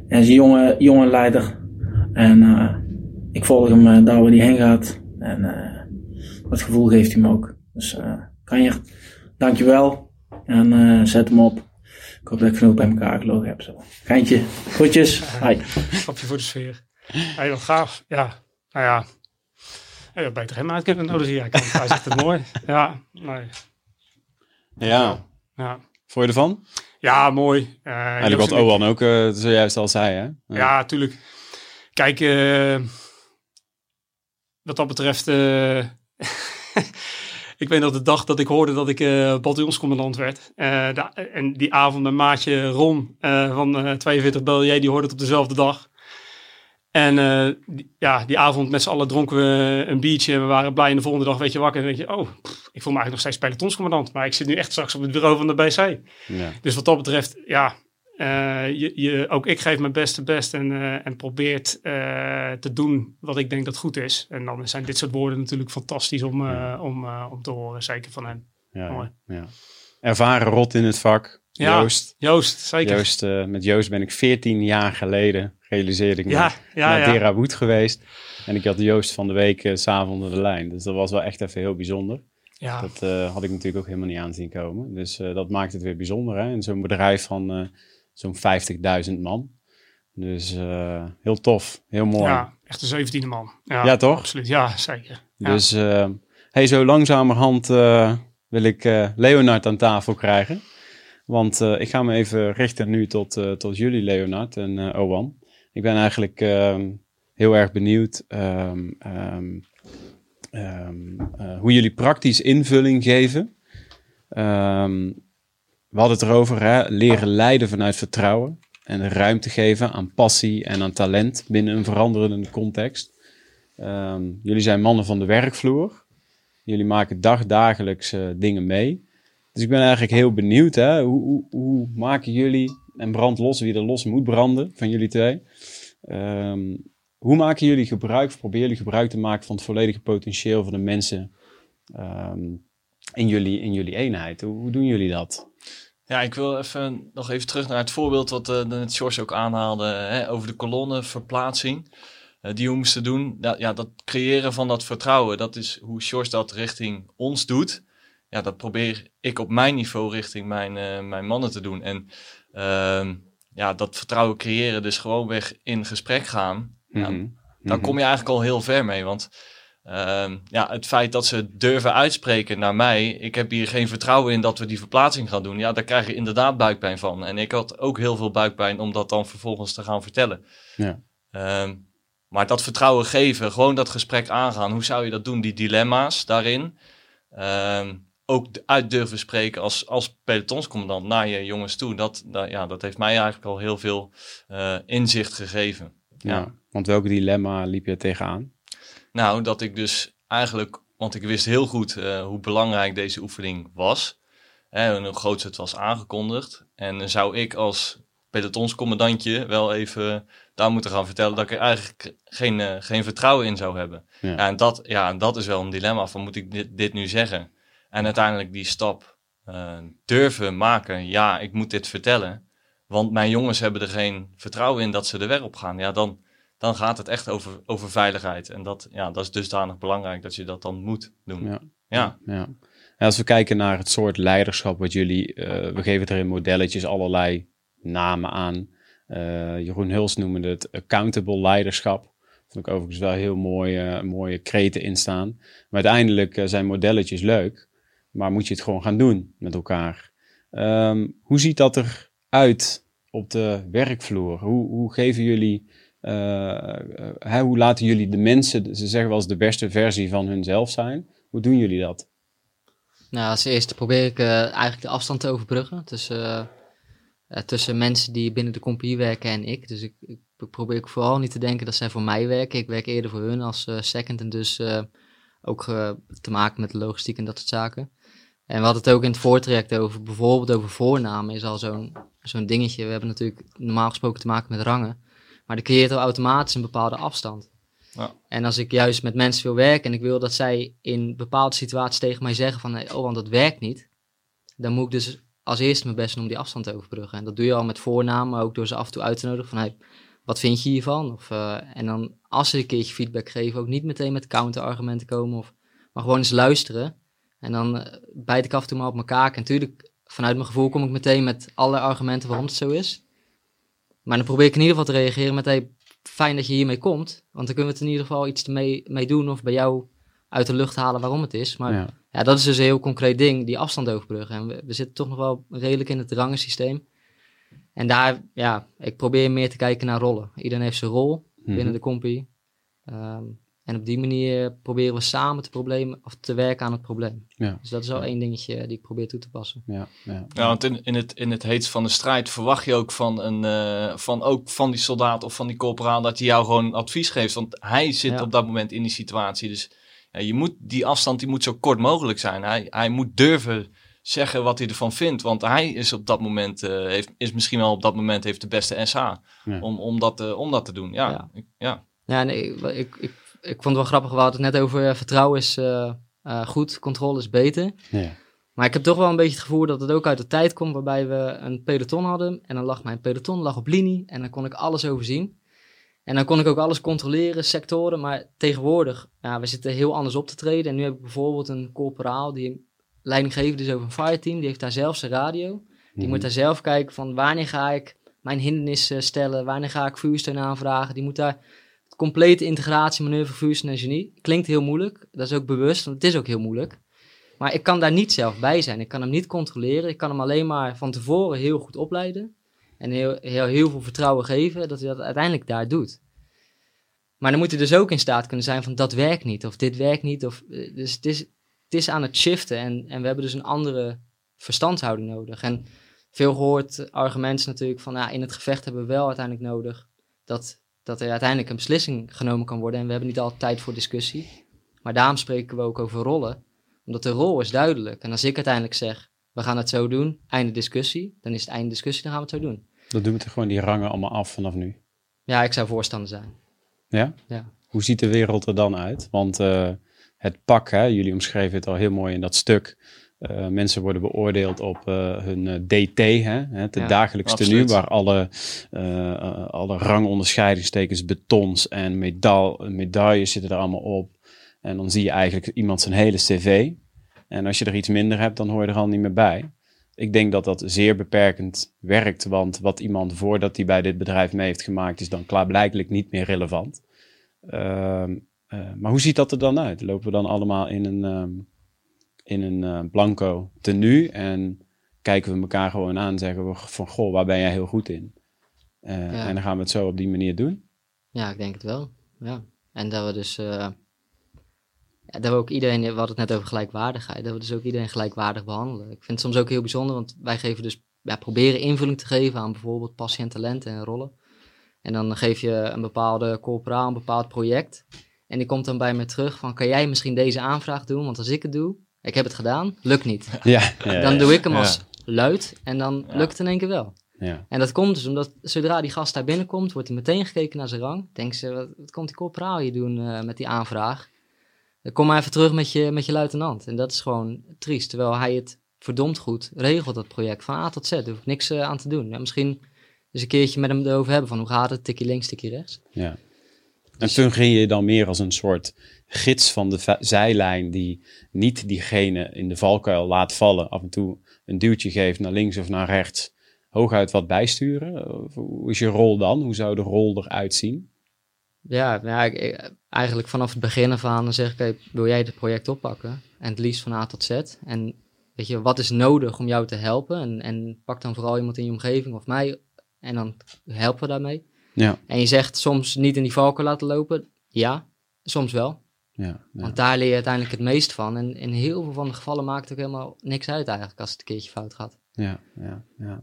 hij is een jonge, jonge leider. En uh, ik volg hem uh, daar waar hij heen gaat. En uh, dat gevoel geeft hij me ook. Dus kan je, dankjewel. En zet hem op. Ik hoop dat ik genoeg bij elkaar gelogen heb. Zo. Geintje. Groetjes. [LAUGHS] Hi. Stapje voor de sfeer. Hey, wat gaaf. Ja, nou ja. Ja, beter hem kunnen nodigen. Ja, hij zegt het mooi. Ja, nee. Ja. ja. Vond je ervan? Ja, mooi. Uh, Eigenlijk wat Owan ook uh, zojuist al zei, hè? Ja, ja tuurlijk. Kijk, uh, wat dat betreft... [LAUGHS] ik weet nog de dag dat ik hoorde dat ik bataljonscommandant werd. De, en die avond mijn maatje Ron van 42 BLJ, die hoorde het op dezelfde dag. En die, ja, die avond met z'n allen dronken we een biertje. En we waren blij en de volgende dag weet je wakker. En denk je, oh, pff, ik voel me eigenlijk nog steeds pelotonscommandant. Maar ik zit nu echt straks op het bureau van de BC. Ja. Dus wat dat betreft, ja, uh, je, je, ook ik geef mijn beste best en, uh, en probeert te doen wat ik denk dat goed is. En dan zijn dit soort woorden natuurlijk fantastisch om, Ja. om, om te horen, zeker van hem. Ja, Mooi. ja. Ervaren rot in het vak. Ja, Joost. Joost, zeker. Joost eh, met Joost ben ik 14 jaar geleden, realiseerde ik me, Ja, ja, naar. Derawood geweest. En ik had Joost van de week s s'avonds onder de lijn. Dus dat was wel echt even heel bijzonder. ja. Dat eh, had ik natuurlijk ook helemaal niet aanzien komen. Dus dat maakt het weer bijzonder. Hè? In zo'n bedrijf van eh, zo'n 50.000 man. Dus heel tof, heel mooi. ja, echt een zeventiende man. Ja, Ja, toch? Absoluut, ja, zeker. Ja. Dus hey, zo langzamerhand wil ik eh, Leonard aan tafel krijgen. Want eh, ik ga me even richten nu tot, eh, tot jullie, Leonard en eh Owan. Ik ben eigenlijk ehm, heel erg benieuwd ehm, ehm, ehm, eh, hoe jullie praktisch invulling geven. We hadden het erover, hè? leren leiden vanuit vertrouwen. En ruimte geven aan passie en aan talent binnen een veranderende context. Jullie zijn mannen van de werkvloer. Jullie maken dagdagelijks eh, dingen mee. Dus ik ben eigenlijk heel benieuwd, hè? Hoe, hoe, hoe maken jullie, en brand los wie er los moet branden van jullie twee. Ehm, hoe maken jullie gebruik, of proberen jullie gebruik te maken van het volledige potentieel van de mensen ehm, in, jullie, in jullie eenheid? Hoe, doen jullie dat? Ja, ik wil even nog even terug naar het voorbeeld wat uh, net George ook aanhaalde hè, over de kolonnenverplaatsing. Uh, die we moesten doen. Dat, ja, dat creëren van dat vertrouwen, dat is hoe George dat richting ons doet. Ja, dat probeer ik op mijn niveau richting mijn, uh, mijn mannen te doen. En uh, ja, dat vertrouwen creëren, dus gewoon weg in gesprek gaan. Ja, Mhm. dan kom je eigenlijk al heel ver mee. Want uh, ja, het feit dat ze durven uitspreken naar mij, ik heb hier geen vertrouwen in dat we die verplaatsing gaan doen. Ja, daar krijg je inderdaad buikpijn van. En ik had ook heel veel buikpijn om dat dan vervolgens te gaan vertellen. Ja. Uh, maar dat vertrouwen geven, gewoon dat gesprek aangaan. Hoe zou je dat doen? Die dilemma's daarin. Uh, ook uit durven spreken als, als pelotonscommandant naar je jongens toe. Dat, dat, ja, dat heeft mij eigenlijk al heel veel uh, inzicht gegeven. Ja. ja. Want welk dilemma liep je tegenaan? Nou, dat ik dus eigenlijk, want ik wist heel goed uh, hoe belangrijk deze oefening was. En hoe groot het was aangekondigd. En dan zou ik als pelotonscommandantje wel even daar moeten gaan vertellen dat ik er eigenlijk geen, uh, geen vertrouwen in zou hebben. Ja. Ja, en dat, ja, dat is wel een dilemma van moet ik dit, dit nu zeggen? En uiteindelijk die stap uh, durven maken. Ja, ik moet dit vertellen. Want mijn jongens hebben er geen vertrouwen in dat ze de weg op gaan. Ja, dan, dan gaat het echt over, over veiligheid. En dat, ja, dat is dusdanig belangrijk dat je dat dan moet doen. Ja. ja. ja. als we kijken naar het soort leiderschap wat jullie, uh, we geven er in modelletjes allerlei namen aan. Uh, Jeroen Huls noemde het accountable leiderschap. Vond ik overigens wel heel mooie, mooie kreten in staan. Maar uiteindelijk zijn modelletjes leuk, maar moet je het gewoon gaan doen met elkaar. Um, hoe ziet dat eruit op de werkvloer? Hoe, hoe geven jullie, uh, hoe laten jullie de mensen, ze zeggen wel eens de beste versie van hunzelf zijn. Hoe doen jullie dat? Nou, als eerste probeer ik eigenlijk de afstand te overbruggen tussen, uh, tussen mensen die binnen de compagnie werken en ik. Dus ik, ik, probeer ik vooral niet te denken dat zij voor mij werken. Ik werk eerder voor hun als second en dus ook te maken met de logistiek en dat soort zaken. En we hadden het ook in het voortraject over, bijvoorbeeld over voornamen is al zo'n zo'n dingetje. We hebben natuurlijk normaal gesproken te maken met rangen. Maar dat creëert al automatisch een bepaalde afstand. Ja. En als ik juist met mensen wil werken en ik wil dat zij in bepaalde situaties tegen mij zeggen van, oh, want dat werkt niet. Dan moet ik dus als eerste mijn best om die afstand te overbruggen. En dat doe je al met voornamen, maar ook door ze af en toe uit te nodigen van, hey, wat vind je hiervan? Of, uh, en dan als ze een keertje feedback geven, ook niet meteen met counterargumenten komen, of, maar gewoon eens luisteren. En dan uh, bijt ik af en toe maar op kaak. En natuurlijk, vanuit mijn gevoel kom ik meteen met alle argumenten waarom het zo is. Maar dan probeer ik in ieder geval te reageren met, hey, fijn dat je hiermee komt. Want dan kunnen we het in ieder geval iets mee, mee doen of bij jou uit de lucht halen waarom het is. Maar ja. Dat is dus een heel concreet ding, die afstand overbruggen. En we, we zitten toch nog wel redelijk in het rangensysteem. En daar, ja, ik probeer meer te kijken naar rollen. Iedereen heeft zijn rol binnen mhm. de compie. Ehm, en op die manier proberen we samen te, probleem, of te werken aan het probleem. Ja. Dus dat is al één dingetje die ik probeer toe te passen. Ja, ja. ja want in, in, het, in het heetst van de strijd verwacht je ook van, een, uh, van, ook van die soldaat of van die corporaal dat hij jou gewoon advies geeft. Want hij zit op dat moment in die situatie. Dus ja, je moet, die afstand die moet zo kort mogelijk zijn. Hij, hij moet durven zeggen wat hij ervan vindt. Want hij is op dat moment, uh, heeft, is misschien wel op dat moment heeft de beste SH om, om, dat, uh, om dat te doen. Ja, ja. Ik, ja. ja nee, ik, ik ik vond het wel grappig, we hadden het net over uh, vertrouwen is uh, uh, goed, controle is beter. Ja. Maar ik heb toch wel een beetje het gevoel dat het ook uit de tijd komt waarbij we een peloton hadden. En dan lag mijn peloton lag op linie en dan kon ik alles overzien. En dan kon ik ook alles controleren, sectoren. Maar tegenwoordig, ja, we zitten heel anders op te treden. En nu heb ik bijvoorbeeld een corporaal die leidinggevend is over een fireteam. Die heeft daar zelf zijn radio. Die mhm. moet daar zelf kijken van wanneer ga ik mijn hindernissen stellen, wanneer ga ik vuursteun aanvragen. Die moet daar complete integratie, manoeuvre, fusie en genie. Klinkt heel moeilijk, dat is ook bewust, want het is ook heel moeilijk. Maar ik kan daar niet zelf bij zijn. Ik kan hem niet controleren. Ik kan hem alleen maar van tevoren heel goed opleiden. En heel, heel, veel vertrouwen geven dat hij dat uiteindelijk daar doet. Maar dan moet hij dus ook in staat kunnen zijn van dat werkt niet. Of dit werkt niet. Of, eh, dus het is, het is aan het shiften. En, en we hebben dus een andere verstandshouding nodig. En veel gehoord argumenten natuurlijk van ja, in het gevecht hebben we wel uiteindelijk nodig dat dat er uiteindelijk een beslissing genomen kan worden. En we hebben niet altijd tijd voor discussie. Maar daarom spreken we ook over rollen. Omdat de rol is duidelijk. En als ik uiteindelijk zeg, we gaan het zo doen, einde discussie. Dan is het einde discussie, dan gaan we het zo doen. Dan doen we gewoon die rangen allemaal af vanaf nu. Ja, ik zou voorstander zijn. Ja? Ja. Hoe ziet de wereld er dan uit? Want uh, het pak, hè, jullie omschreven het al heel mooi in dat stuk. Uh, mensen worden beoordeeld op uh, hun DT, hè, het ja, dagelijks tenue, waar alle, alle rangonderscheidingstekens, betons en medal, medailles zitten er allemaal op. En dan zie je eigenlijk iemand zijn hele cv. En als je er iets minder hebt, dan hoor je er al niet meer bij. Ik denk dat dat zeer beperkend werkt, want wat iemand voordat hij bij dit bedrijf mee heeft gemaakt, is dan klaarblijkelijk niet meer relevant. Ehm, maar hoe ziet dat er dan uit? Lopen we dan allemaal in een um, in een uh, blanco tenue en kijken we elkaar gewoon aan, zeggen we van goh, waar ben jij heel goed in? Uh, En dan gaan we het zo op die manier doen. Ja, ik denk het wel. Ja. En dat we dus, dat we ook iedereen, we hadden het net over gelijkwaardigheid, dat we dus ook iedereen gelijkwaardig behandelen. Ik vind het soms ook heel bijzonder, want wij geven dus, ja, proberen invulling te geven aan bijvoorbeeld passie en talenten en rollen. En dan geef je een bepaalde corporaal, een bepaald project. En die komt dan bij me terug van, kan jij misschien deze aanvraag doen? Want als ik het doe, ik heb het gedaan, lukt niet. [LAUGHS] Ja, dan doe ik hem als luid en dan lukt het in één keer wel. Ja. En dat komt dus omdat zodra die gast daar binnenkomt, wordt hij meteen gekeken naar zijn rang. Denken ze, wat, komt die corporaal hier doen uh, met die aanvraag? Kom maar even terug met je, met je luitenant. En dat is gewoon triest. Terwijl hij het verdomd goed regelt, dat project. Van A tot Z, daar hoef ik niks uh, aan te doen. Ja, misschien eens een keertje met hem erover hebben van hoe gaat het, tikje links, tikje rechts. Ja. En toen ging je dan meer als een soort gids van de zijlijn die niet diegene in de valkuil laat vallen, af en toe een duwtje geeft naar links of naar rechts, hooguit wat bijsturen? Hoe is je rol dan? Hoe zou de rol eruit zien? Ja, ja ik- ik- eigenlijk vanaf het begin af aan dan zeg ik, hey, wil jij het project oppakken? En het liefst van A tot Z. En weet je, wat is nodig om jou te helpen? En, en pak dan vooral iemand in je omgeving of mij en dan helpen we daarmee. Ja, En je zegt soms niet in die valken laten lopen. Ja, soms wel. ja, ja. Want daar leer je uiteindelijk het meest van. En in heel veel van de gevallen maakt het ook helemaal niks uit eigenlijk als het een keertje fout gaat. Ja, ja, ja.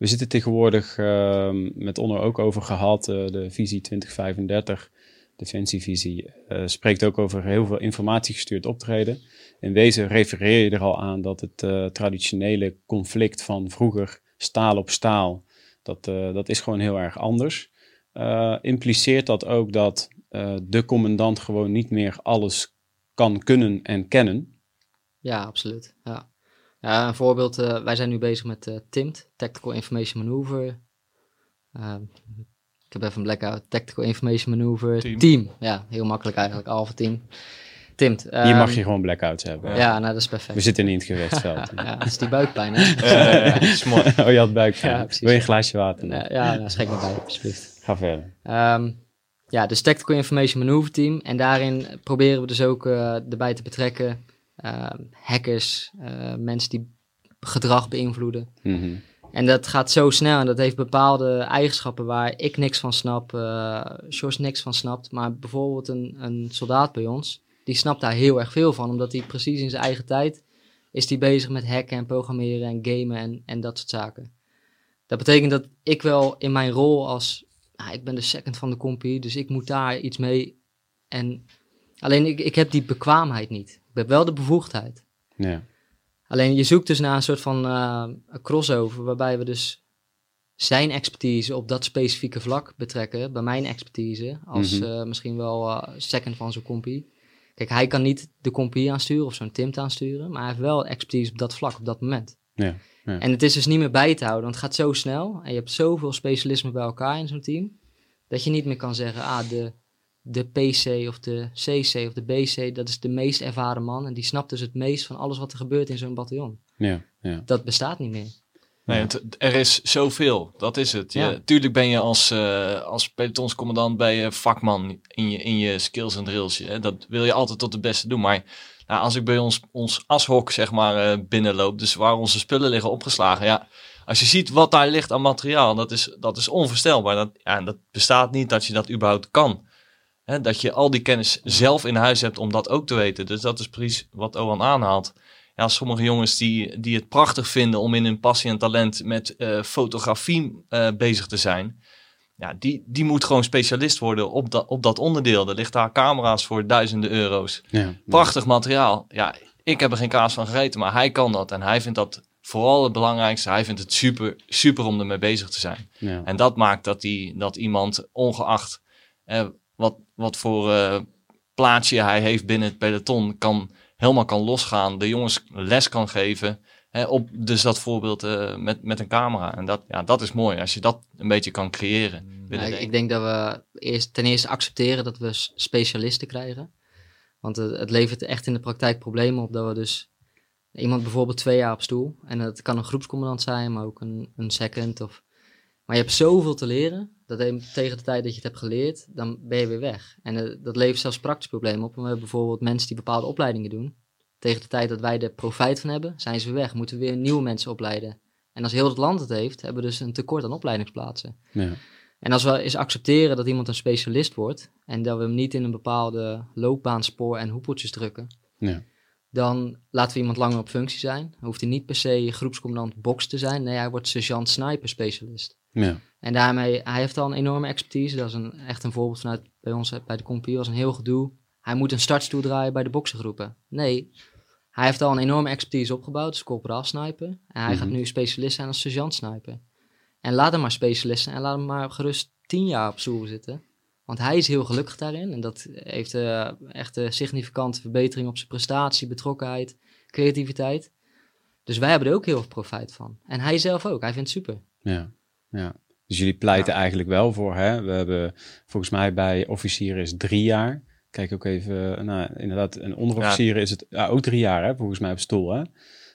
We zitten tegenwoordig ehm, met Onno ook over gehad, eh, de visie 2035, defensievisie, eh, spreekt ook over heel veel informatiegestuurd optreden. In wezen refereer je er al aan dat het eh, traditionele conflict van vroeger staal op staal, dat, dat is gewoon heel erg anders. Impliceert dat ook dat de commandant gewoon niet meer alles kan kunnen en kennen? Ja, absoluut. Ja. Ja, een voorbeeld, eh, wij zijn nu bezig met eh, TIMT, Tactical Information Maneuver. Ehm, ik heb even een blackout. Tactical Information Maneuver Team. Ja, heel makkelijk eigenlijk, Alpha Team. TIMT. Hier ehm, mag je gewoon blackouts hebben. Ja, nou dat is perfect. We zitten niet in het gewichtsveld. [LAUGHS] Ja, dat is die buikpijn, hè? Is mooi. [LAUGHS] oh, je had buikpijn. Ja, precies. Wil je een glaasje water? Ja, ja, nou, schenk me bij, alsjeblieft. Ga verder. Ehm, ja, dus Tactical Information Maneuver Team. En daarin proberen we dus ook eh, erbij te betrekken ehm, hackers, eh, mensen die gedrag beïnvloeden. Mhm. En dat gaat zo snel en dat heeft bepaalde eigenschappen waar ik niks van snap, Sjors niks van snapt. Maar bijvoorbeeld een, een soldaat bij ons, die snapt daar heel erg veel van. Omdat hij precies in zijn eigen tijd is die bezig met hacken en programmeren en gamen en, en dat soort zaken. Dat betekent dat ik wel in mijn rol als, nou, ik ben de second van de compie, dus ik moet daar iets mee. En alleen ik, ik heb die bekwaamheid niet. Heb wel de bevoegdheid. Ja. Alleen je zoekt dus naar een soort van eh, een crossover, waarbij we dus zijn expertise op dat specifieke vlak betrekken, bij mijn expertise, als Mhm. eh, misschien wel eh, second van zo'n compie. Kijk, hij kan niet de compie aansturen of zo'n Timt aansturen, maar hij heeft wel expertise op dat vlak, op dat moment. Ja, ja. En het is dus niet meer bij te houden, want het gaat zo snel en je hebt zoveel specialismen bij elkaar in zo'n team, dat je niet meer kan zeggen, ah, de, de PC of de CC of de BC, dat is de meest ervaren man en die snapt dus het meest van alles wat er gebeurt in zo'n bataljon Ja, ja. dat bestaat niet meer. Nee, het- er is zoveel. Dat is het. Je, Ja. Tuurlijk ben je als, eh, als pelotonscommandant ben je vakman in je, in je skills en drills. Hè. Dat wil je altijd tot het beste doen. Maar nou, als ik bij ons, ons ashok zeg maar, eh, binnenloop, dus waar onze spullen liggen opgeslagen. Ja, als je ziet wat daar ligt aan materiaal, dat is, dat is onvoorstelbaar. Dat, ja, dat bestaat niet dat je dat überhaupt kan. Hè, dat je al die kennis zelf in huis hebt om dat ook te weten. Dus dat is precies wat Owen aanhaalt. Ja, sommige jongens die, die het prachtig vinden om in hun passie en talent met eh, fotografie eh, bezig te zijn. Ja, die, die moet gewoon specialist worden op dat, op dat onderdeel. Er ligt daar camera's voor duizenden euro's. ja. Prachtig materiaal. Ja, ik heb er geen kaas van gegeten, maar hij kan dat. En hij vindt dat vooral het belangrijkste. Hij vindt het super, super om ermee bezig te zijn. Ja. En dat maakt dat, die, dat iemand, ongeacht eh, wat, wat voor eh, plaatsje hij heeft binnen het peloton, kan, helemaal kan losgaan. De jongens les kan geven. Hè, op dus dat voorbeeld eh, met, met een camera. En dat, ja, dat is mooi als je dat een beetje kan creëren. binnen Ja, ik, ik denk dat we eerst, ten eerste accepteren dat we specialisten krijgen. Want het, het levert echt in de praktijk problemen op dat we dus iemand bijvoorbeeld twee jaar op stoel. En dat kan een groepscommandant zijn, maar ook een, een second. Of, maar je hebt zoveel te leren, dat tegen de tijd dat je het hebt geleerd, dan ben je weer weg. En eh, dat levert zelfs praktische problemen op. We hebben bijvoorbeeld mensen die bepaalde opleidingen doen. Tegen de tijd dat wij er profijt van hebben, zijn ze weer weg. Moeten we weer nieuwe mensen opleiden. En als heel het land het heeft, hebben we dus een tekort aan opleidingsplaatsen. Ja. En als we eens accepteren dat iemand een specialist wordt en dat we hem niet in een bepaalde loopbaanspoor en hoepeltjes drukken, Ja. dan laten we iemand langer op functie zijn. Dan hoeft hij niet per se groepscommandant box te zijn. Nee, hij wordt sergeant sniper specialist. Ja. En daarmee, hij heeft al een enorme expertise. Dat is een, echt een voorbeeld vanuit bij ons bij de compie. was een heel gedoe. Hij moet een startstoel draaien bij de boksengroepen. Nee, hij heeft al een enorme expertise opgebouwd als corporaal sniper. En hij gaat Mhm. nu specialist zijn als sergeant sniper. En laat hem maar specialist zijn en laat hem maar gerust tien jaar op stoel zitten. Want hij is heel gelukkig daarin. En dat heeft eh, echt een significante verbetering op zijn prestatie, betrokkenheid, creativiteit. Dus wij hebben er ook heel veel profijt van. En hij zelf ook. Hij vindt het super. Ja, ja. Dus jullie pleiten eigenlijk wel voor, hè? We hebben volgens mij bij officieren is drie jaar kijk ook even, nou, inderdaad, een onderofficier is het ja, ook drie jaar, hè, volgens mij op stoel, hè?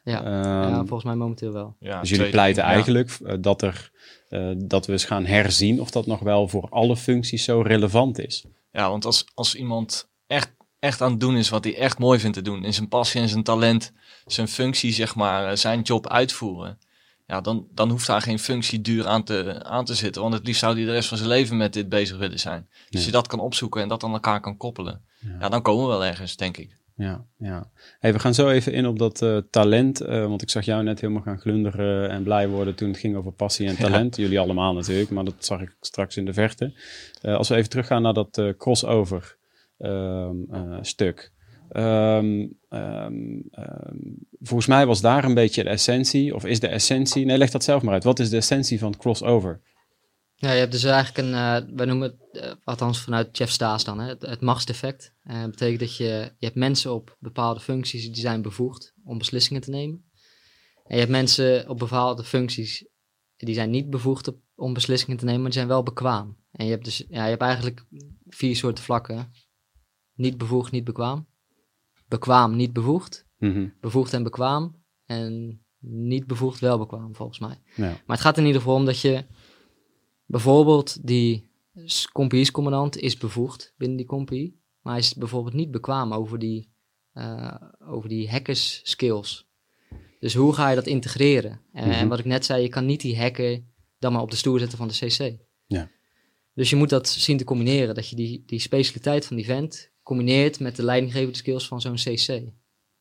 Ja, Ehm, ja, volgens mij momenteel wel. Ja, dus jullie pleiten ja. eigenlijk eh, dat, er, eh, dat we eens gaan herzien of dat nog wel voor alle functies zo relevant is. Ja, want als, als iemand echt, echt aan het doen is wat hij echt mooi vindt te doen, in zijn passie en zijn talent, zijn functie, zeg maar, eh, zijn job uitvoeren, ja, dan, dan hoeft daar geen functie duur aan te, aan te zitten. Want het liefst zou hij de rest van zijn leven met dit bezig willen zijn. Dus Ja. als je dat kan opzoeken en dat aan elkaar kan koppelen, Ja. ja, dan komen we wel ergens, denk ik. Ja, ja. Hey, we gaan zo even in op dat eh, talent. eh, want ik zag jou net helemaal gaan glunderen en blij worden toen het ging over passie en talent. Jullie allemaal natuurlijk, maar dat zag ik straks in de verte. Eh, als we even teruggaan naar dat crossover ehm, eh, stuk. Ehm, ehm, ehm, volgens mij was daar een beetje de essentie, of is de essentie... Nee, leg dat zelf maar uit. Wat is de essentie van crossover? Ja, je hebt dus eigenlijk een, eh wij noemen het, eh, althans vanuit Jeff Staes dan, hè, het, het. Eh dat betekent dat je, je hebt mensen op bepaalde functies die zijn bevoegd om beslissingen te nemen. En je hebt mensen op bepaalde functies die zijn niet bevoegd om beslissingen te nemen, maar die zijn wel bekwaam. En je hebt dus, ja, je hebt eigenlijk vier soorten vlakken. Niet bevoegd, niet bekwaam. Bekwaam, niet bevoegd. Mhm, Bevoegd en bekwaam. En niet bevoegd, wel bekwaam, volgens mij. Ja. Maar het gaat in ieder geval om dat je bijvoorbeeld die compagniescommandant is bevoegd binnen die compagnie, maar hij is bijvoorbeeld niet bekwaam over die, eh, over die hackers skills. Dus hoe ga je dat integreren? En, Mhm. en wat ik net zei, je kan niet die hacker dan maar op de stoer zetten van de CC. Ja. Dus je moet dat zien te combineren, dat je die, die specialiteit van die vent combineert met de leidinggevende skills van zo'n CC.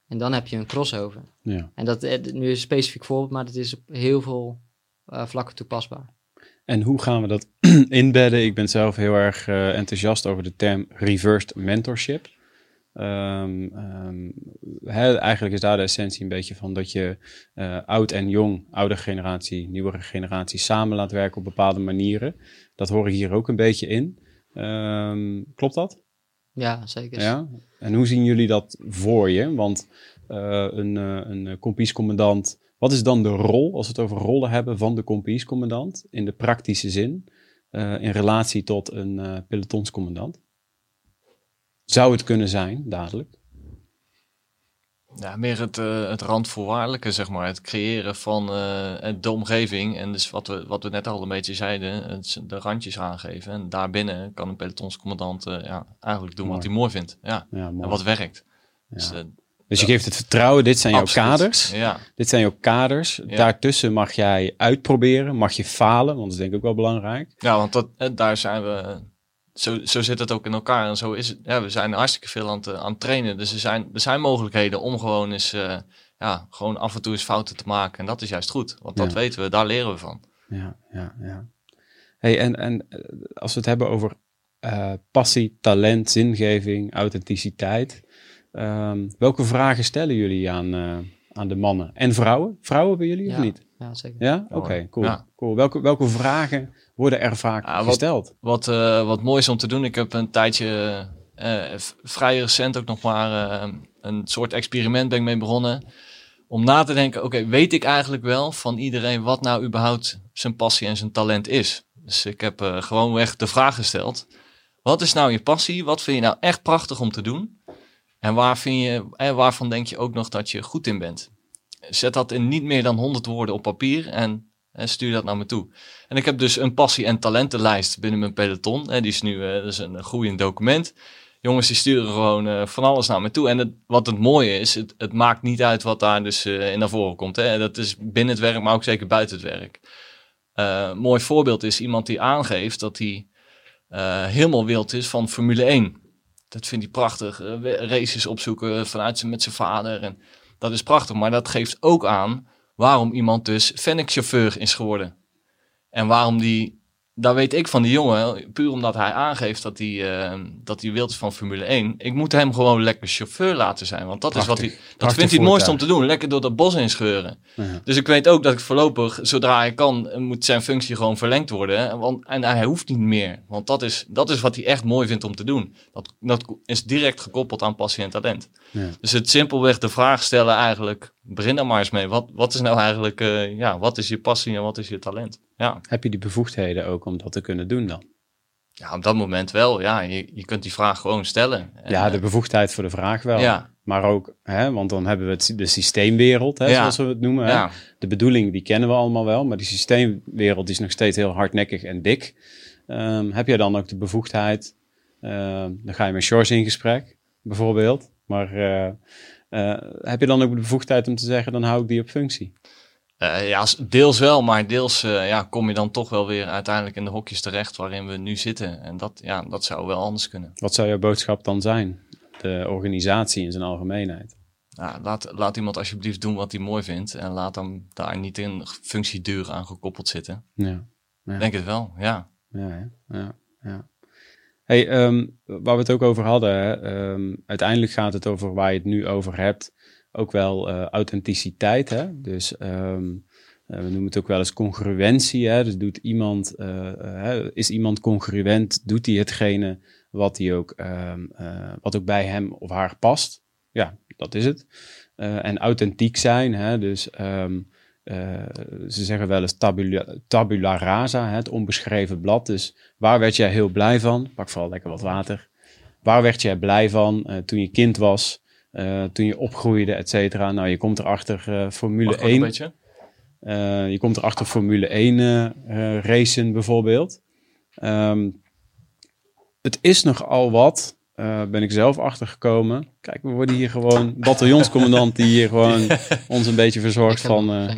En dan heb je een crossover. ja. En dat eh, nu is een specifiek voorbeeld, maar het is op heel veel eh, vlakken toepasbaar. En hoe gaan we dat [CLEARS THROAT] inbedden? Ik ben zelf heel erg eh, enthousiast over de term reversed mentorship. Ehm, ehm, eigenlijk is daar de essentie een beetje van dat je oud en jong, oude generatie, nieuwere generatie samen laat werken op bepaalde manieren. Dat hoor ik hier ook een beetje in. Ehm, klopt dat? Ja, zeker. Ja. En hoe zien jullie dat voor je? Want eh, een, eh een eh, kompiescommandant, wat is dan de rol, als we het over rollen hebben, van de kompiescommandant in de praktische zin, eh, in relatie tot een eh, pelotonscommandant? Zou het kunnen zijn, dadelijk? Ja, meer het, eh, het randvoorwaardelijke, zeg maar. Het creëren van eh, de omgeving. En dus wat we, wat we net al een beetje zeiden, het de randjes aangeven. En daarbinnen kan een pelotonscommandant eh, ja, eigenlijk doen Mooi. wat hij mooi vindt. Ja, Ja, mooi. en wat werkt. Dus, Ja. Dus je geeft het vertrouwen, dit zijn jouw kaders. Ja, Dit zijn jouw kaders. Ja. Daartussen mag jij uitproberen, mag je falen, want dat is denk ik ook wel belangrijk. ja want dat, daar zijn we... Zo, zo zit het ook in elkaar. En zo is het. Ja, we zijn hartstikke veel aan het, eh, aan het trainen. Dus er zijn, er zijn mogelijkheden om gewoon eens... eh, ja, gewoon af en toe eens fouten te maken. En dat is juist goed. Want dat Ja. weten we, daar leren we van. Ja, ja, ja. Hey, en, en eh, als we het hebben over eh, passie, talent, zingeving, authenticiteit. ehm, welke vragen stellen jullie aan, eh, aan de mannen en vrouwen? Vrouwen bij jullie of niet? Ja, zeker. Ja? Oké, cool. Ja. cool. Welke, welke vragen worden er vaak Ja, wat- gesteld? Wat, eh, wat mooi is om te doen. Ik heb een tijdje, eh, vrij recent ook nog maar eh, een soort experiment ben ik mee begonnen. Om na te denken, oké, weet ik eigenlijk wel van iedereen wat nou überhaupt zijn passie en zijn talent is? Dus ik heb eh gewoonweg de vraag gesteld. Wat is nou je passie? Wat vind je nou echt prachtig om te doen? En waar vind je, en waarvan denk je ook nog dat je goed in bent? Zet dat in niet meer dan 100 woorden op papier en, en stuur dat naar me toe. En ik heb dus een passie- en talentenlijst binnen mijn peloton. En die is nu dat is een groeiend document. Jongens die sturen gewoon eh, van alles naar me toe. En wat het mooie is, het, het maakt niet uit wat daar dus eh, in naar voren komt. Hè. Dat is binnen het werk, maar ook zeker buiten het werk. Een mooi voorbeeld is iemand die aangeeft dat hij helemaal wild is van Formule 1. Dat vindt hij prachtig. Races opzoeken vanuit zijn, met zijn vader. En dat is prachtig, maar dat geeft ook aan waarom iemand dus Fennec-chauffeur is geworden. En waarom die, daar weet ik van die jongen, puur omdat hij aangeeft dat hij, eh, dat hij wild is van Formule 1. Ik moet hem gewoon lekker chauffeur laten zijn, want dat is wat hij, dat vindt hij het mooiste om te doen. Lekker door dat bos inscheuren. Ja. Dus ik weet ook dat ik voorlopig, zodra hij kan, moet zijn functie gewoon verlengd worden. Want, en hij hoeft niet meer. Want dat is, dat is wat hij echt mooi vindt om te doen. Dat, dat is direct gekoppeld aan passie en talent. Dus het simpelweg de vraag stellen eigenlijk, begin daar maar eens mee. Wat, wat is nou eigenlijk, eh, ja, wat is je passie en wat is je talent? Ja, Heb je die bevoegdheden ook om dat te kunnen doen dan? Ja, op dat moment wel. Ja, je, je kunt die vraag gewoon stellen. En, Ja, de eh, bevoegdheid voor de vraag wel. ja, Maar ook, hè, want dan hebben we het, de systeemwereld, hè, Ja. zoals we het noemen. Hè. ja, De bedoeling, die kennen we allemaal wel. Maar die systeemwereld is nog steeds heel hardnekkig en dik. Ehm, heb jij dan ook de bevoegdheid? ehm, dan ga je met Shores in gesprek, bijvoorbeeld. Maar eh, eh, heb je dan ook de bevoegdheid om te zeggen, dan hou ik die op functie? Eh, ja, deels wel, maar deels eh, ja, kom je dan toch wel weer uiteindelijk in de hokjes terecht waarin we nu zitten. En dat, ja, dat zou wel anders kunnen. Wat zou jouw boodschap dan zijn? De organisatie in zijn algemeenheid. Ja, laat, laat iemand alsjeblieft doen wat hij mooi vindt en laat hem daar niet in functieduur aan gekoppeld zitten. Ja, Ja. Ik Denk het wel, ja. ja, ja. ja. Hey, ehm, waar we het ook over hadden, ehm, uiteindelijk gaat het over waar je het nu over hebt, ook wel eh, authenticiteit. Hè? Dus eh, we noemen het ook wel eens congruentie. Hè? Dus doet iemand, eh, is iemand congruent, doet hij hetgene wat, hij ook, wat ook bij hem of haar past? Ja, dat is het. En authentiek zijn, hè? dus eh, ze zeggen wel eens tabula, tabula rasa, het onbeschreven blad. Dus waar werd jij heel blij van? Pak vooral lekker wat water. Waar werd jij blij van eh, toen je kind was, eh, toen je opgroeide, et cetera? Nou, je komt erachter Formule Mag ik ook een 1. beetje? Je komt erachter Formule 1 eh, eh, racen bijvoorbeeld. Ehm, het is nogal wat, eh, ben ik zelf achtergekomen. Kijk, we worden hier gewoon bataljonscommandant die hier gewoon [LAUGHS] ons een beetje verzorgt van... eh,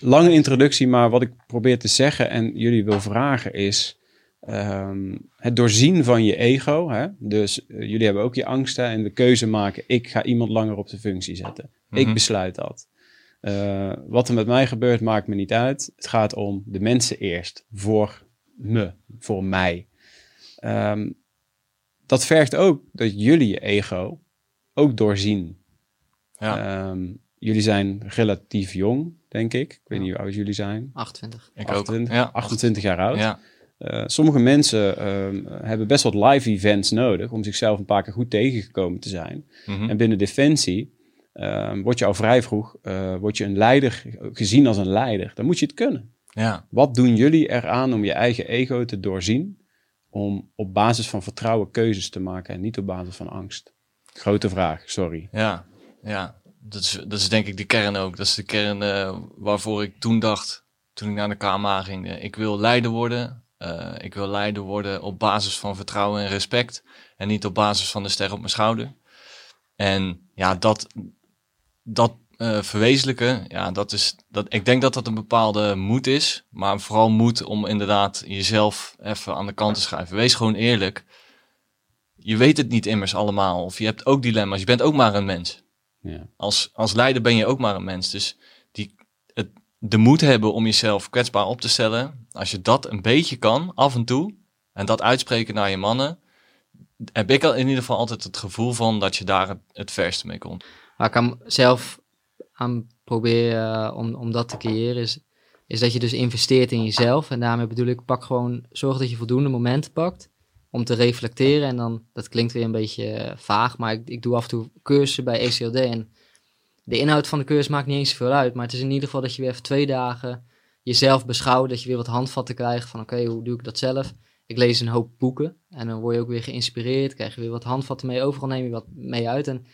lange introductie, maar wat ik probeer te zeggen en jullie wil vragen is ehm, het doorzien van je ego. Hè? Dus eh, jullie hebben ook je angsten en de keuze maken. Ik ga iemand langer op de functie zetten. Ik Mhm. besluit dat. Wat er met mij gebeurt maakt me niet uit. Het gaat om de mensen eerst. Voor me. Voor mij. Ehm, dat vergt ook dat jullie je ego ook doorzien. Ja, Ehm, jullie zijn relatief jong, denk ik. Ik weet Ja. niet hoe oud jullie zijn. 28. ik 28, ook. Ja, 28 jaar oud. Ja, Eh, sommige mensen ehm, hebben best wat live events nodig om zichzelf een paar keer goed tegengekomen te zijn. mhm. En binnen Defensie ehm, word je al vrij vroeg eh, word je een leider gezien als een leider. Dan moet je het kunnen. ja. Wat doen jullie eraan om je eigen ego te doorzien? Om op basis van vertrouwen keuzes te maken en niet op basis van angst? Grote vraag, sorry. Ja, ja. Dat is, dat is denk ik de kern ook. Dat is de kern eh, waarvoor ik toen dacht, toen ik naar de KMA ging. eh, ik wil leider worden. Eh, ik wil leider worden op basis van vertrouwen en respect. En niet op basis van de ster op mijn schouder. En ja, dat, dat eh, verwezenlijken, ja, dat is, dat, ik denk dat dat een bepaalde moed is. Maar vooral moed om inderdaad jezelf even aan de kant te schuiven. Wees gewoon eerlijk. Je weet het niet immers allemaal. Of je hebt ook dilemma's. Je bent ook maar een mens. Ja. Als, als leider ben je ook maar een mens. Dus die, het, de moed hebben om jezelf kwetsbaar op te stellen. Als je dat een beetje kan, af en toe. En dat uitspreken naar je mannen. Heb ik al in ieder geval altijd het gevoel van dat je daar het, het verste mee komt. Ik aan zelf aan probeer eh, om, om dat te creëren is, is dat je dus investeert in jezelf. En daarmee bedoel ik, pak gewoon, zorg dat je voldoende momenten pakt om te reflecteren. En dan, dat klinkt weer een beetje eh, vaag, maar ik, doe af en toe cursussen bij ECLD. En de inhoud van de cursus maakt niet eens zoveel uit. Maar het is in ieder geval dat je weer even twee dagen jezelf beschouwt. Dat je weer wat handvatten krijgt van oké, hoe doe ik dat zelf? Ik lees een hoop boeken en dan word je ook weer geïnspireerd. Krijg je weer wat handvatten mee. Overal neem je wat mee uit. En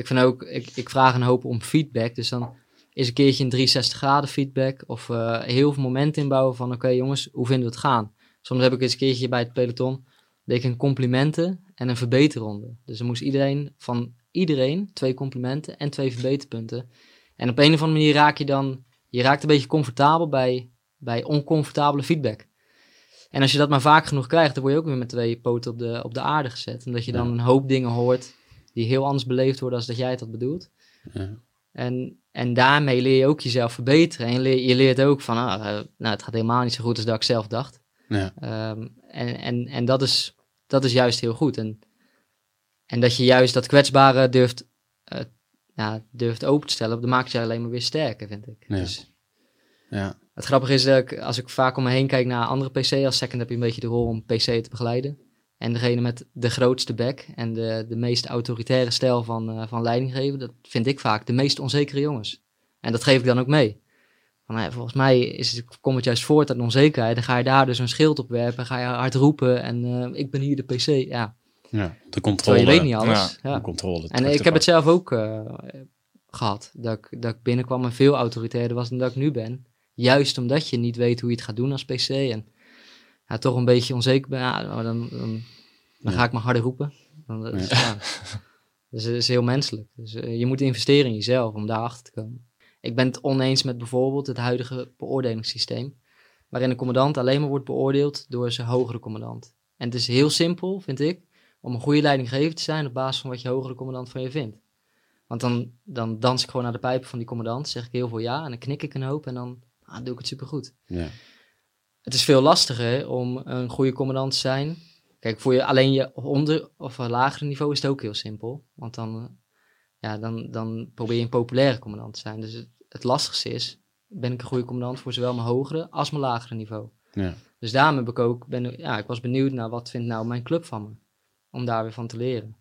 ik vind ook, ik, ik vraag een hoop om feedback. Dus dan is een keertje een 360 graden feedback. Of eh, heel veel momenten inbouwen van oké jongens, hoe vinden we het gaan? Soms heb ik eens een keertje bij het peloton. deed ik een complimenten en een verbeterronde. Dus dan moest iedereen van iedereen twee complimenten en twee verbeterpunten. En op een of andere manier raak je dan, je raakt een beetje comfortabel bij, bij oncomfortabele feedback. En als je dat maar vaak genoeg krijgt, dan word je ook weer met twee poten op de, op de aarde gezet. Omdat je dan een hoop dingen hoort die heel anders beleefd worden als dat jij het had bedoeld. Ja. En, en daarmee leer je ook jezelf verbeteren. En je, leer- je leert ook van, ah, eh, nou, het gaat helemaal niet zo goed als dat ik zelf dacht. Ja. Ehm, en en, en dat, is, dat is juist heel goed. En, en dat je juist dat kwetsbare durft, eh, ja, durft open te stellen, dat maakt je alleen maar weer sterker, vind ik. Ja. Dus Ja. het grappige is dat ik, als ik vaak om me heen kijk naar andere PC, als second heb je een beetje de rol om PC te begeleiden. En degene met de grootste bek en de, de meest autoritaire stijl van, eh, van leiding geven, dat vind ik vaak de meest onzekere jongens. En dat geef ik dan ook mee. Van, nou ja, volgens mij is het, komt het juist voort uit onzekerheid. Dan ga je daar dus een schild op werpen, ga je hard roepen en eh, ik ben hier de PC. Ja, Ja, de terwijl controle. je weet niet alles. De Ja. controle. En ik heb het zelf ook eh, gehad. Dat ik, dat ik binnenkwam en veel autoritairder was dan dat ik nu ben. Juist omdat je niet weet hoe je het gaat doen als PC. En ja, toch een beetje onzeker ben. Ja, dan dan, dan Ja. ga ik maar harder roepen. Dan, dat is, [LAUGHS] ja. Dus het is heel menselijk. Dus eh, je moet investeren in jezelf om daarachter te komen. Ik ben het oneens met bijvoorbeeld het huidige beoordelingssysteem. Waarin de commandant alleen maar wordt beoordeeld door zijn hogere commandant. En het is heel simpel, vind ik, om een goede leidinggever te zijn op basis van wat je hogere commandant van je vindt. Want dan, dan dans ik gewoon naar de pijpen van die commandant, zeg ik heel veel ja en dan knik ik een hoop en dan ah, doe ik het supergoed. Ja. Het is veel lastiger om een goede commandant te zijn. Kijk, voor je alleen je onder of een lagere niveau is het ook heel simpel. Want dan, eh, ja, dan, dan probeer je een populaire commandant te zijn. Dus het, het lastigste is, ben ik een goede commandant voor zowel mijn hogere als mijn lagere niveau. Ja. Dus daarom heb ik ook, ben, ja, ik was benieuwd naar wat vindt nou mijn club van me. Om daar weer van te leren.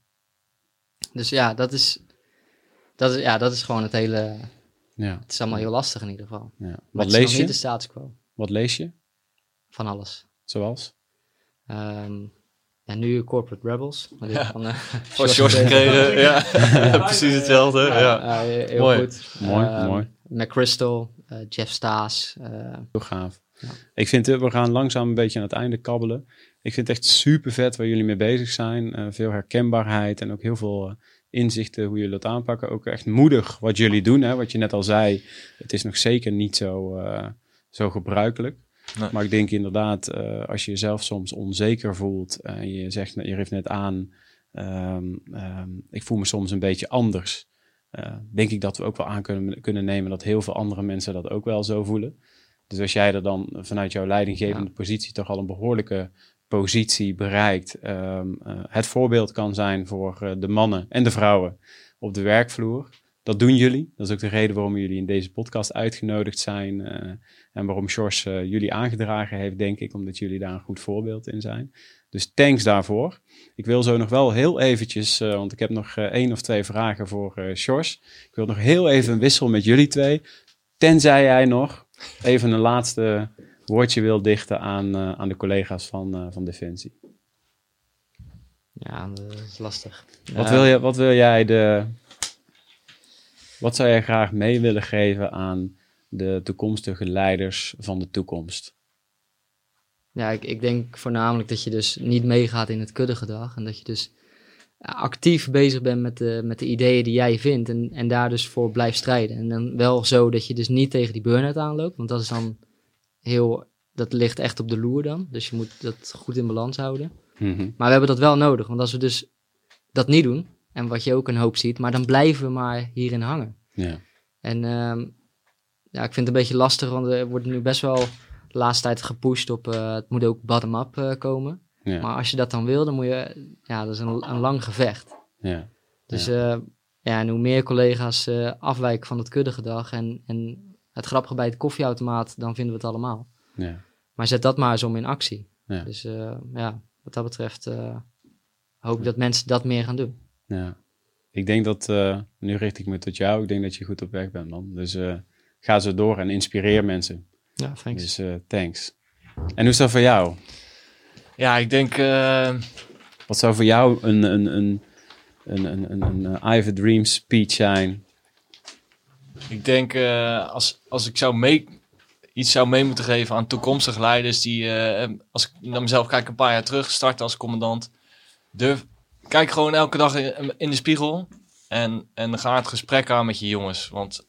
Dus ja, dat is, dat is, ja, dat is gewoon het hele, Ja. het is allemaal heel lastig in ieder geval. Ja. Wat lees niet de je? status quo Wat lees je? Van alles. Zoals? Ehm, ja, nu Corporate Rebels. Maar dit Ja. van, eh, [LAUGHS] Van George gekregen. [LAUGHS] Ja, [LAUGHS] precies hetzelfde. Ja. Ja, heel Mooi. goed. Mooi, Ehm, mooi. McChrystal, eh, Jeff Staes. eh, Heel gaaf. Ja. Ik vind het, we gaan langzaam een beetje aan het einde kabbelen. Ik vind het echt super vet waar jullie mee bezig zijn. Eh, veel herkenbaarheid en ook heel veel eh, inzichten hoe jullie dat aanpakken. Ook echt moedig wat jullie doen. Hè? Wat je net al zei, het is nog zeker niet zo, eh, zo gebruikelijk. Nee. Maar ik denk inderdaad, eh, als je jezelf soms onzeker voelt en je zegt, je geeft net aan, ehm, ehm, ik voel me soms een beetje anders. eh, denk ik dat we ook wel aan kunnen, kunnen nemen dat heel veel andere mensen dat ook wel zo voelen. Dus als jij er dan vanuit jouw leidinggevende positie toch al een behoorlijke positie bereikt, ehm, eh, het voorbeeld kan zijn voor de mannen en de vrouwen op de werkvloer. Dat doen jullie. Dat is ook de reden waarom jullie in deze podcast uitgenodigd zijn. eh, en waarom Sjors eh, jullie aangedragen heeft, denk ik, omdat jullie daar een goed voorbeeld in zijn. Dus thanks daarvoor. Ik wil zo nog wel heel eventjes, eh, want ik heb nog één of twee vragen voor Sjors. Ik wil nog heel even een wissel met jullie twee. Tenzij jij nog even een laatste woordje wil dichten aan, aan de collega's van, van Defensie. ja, dat is lastig. Wat, wil je, wat wil jij de. Wat zou jij graag mee willen geven aan de toekomstige leiders van de toekomst? Ja, ik, ik denk voornamelijk dat je dus niet meegaat in het kuddegedrag. En dat je dus ja, actief bezig bent met de, met de ideeën die jij vindt. En, en daar dus voor blijft strijden. En dan wel zo dat je dus niet tegen die burn-out aanloopt. Want dat is dan heel... Dat ligt echt op de loer dan. Dus je moet dat goed in balans houden. Mhm. Maar we hebben dat wel nodig. Want als we dus dat niet doen... En wat je ook een hoop ziet... Maar dan blijven we maar hierin hangen. Ja. En ehm, ja, ik vind het een beetje lastig, want er wordt nu best wel de laatste tijd gepusht op, eh, het moet ook bottom-up eh, komen. Ja. Maar als je dat dan wil, dan moet je, ja, dat is een, een lang gevecht. ja. Dus ja. ja, en hoe meer collega's eh, afwijken van het kuddegedrag en, en het grappige bij het koffieautomaat, dan vinden we het allemaal. ja. Maar zet dat maar eens om in actie. Ja. Dus eh, ja, wat dat betreft eh, hoop ik dat mensen dat meer gaan doen. Ja. Ik denk dat, eh, nu richt ik me tot jou, ik denk dat je goed op weg bent, man. Dus eh, ga zo door en inspireer mensen. Ja, thanks. Dus eh, thanks. En hoe is dat voor jou? Ja, ik denk... eh, Wat zou voor jou een, een, een, een, een, een, een I have a Dream speech zijn? Ik denk, eh, als, als ik zou mee, iets zou mee moeten geven aan toekomstige leiders die, eh, als ik naar mezelf kijk een paar jaar terug, starten als commandant, durf, kijk gewoon elke dag in, in de spiegel en, en ga het gesprek aan met je jongens, want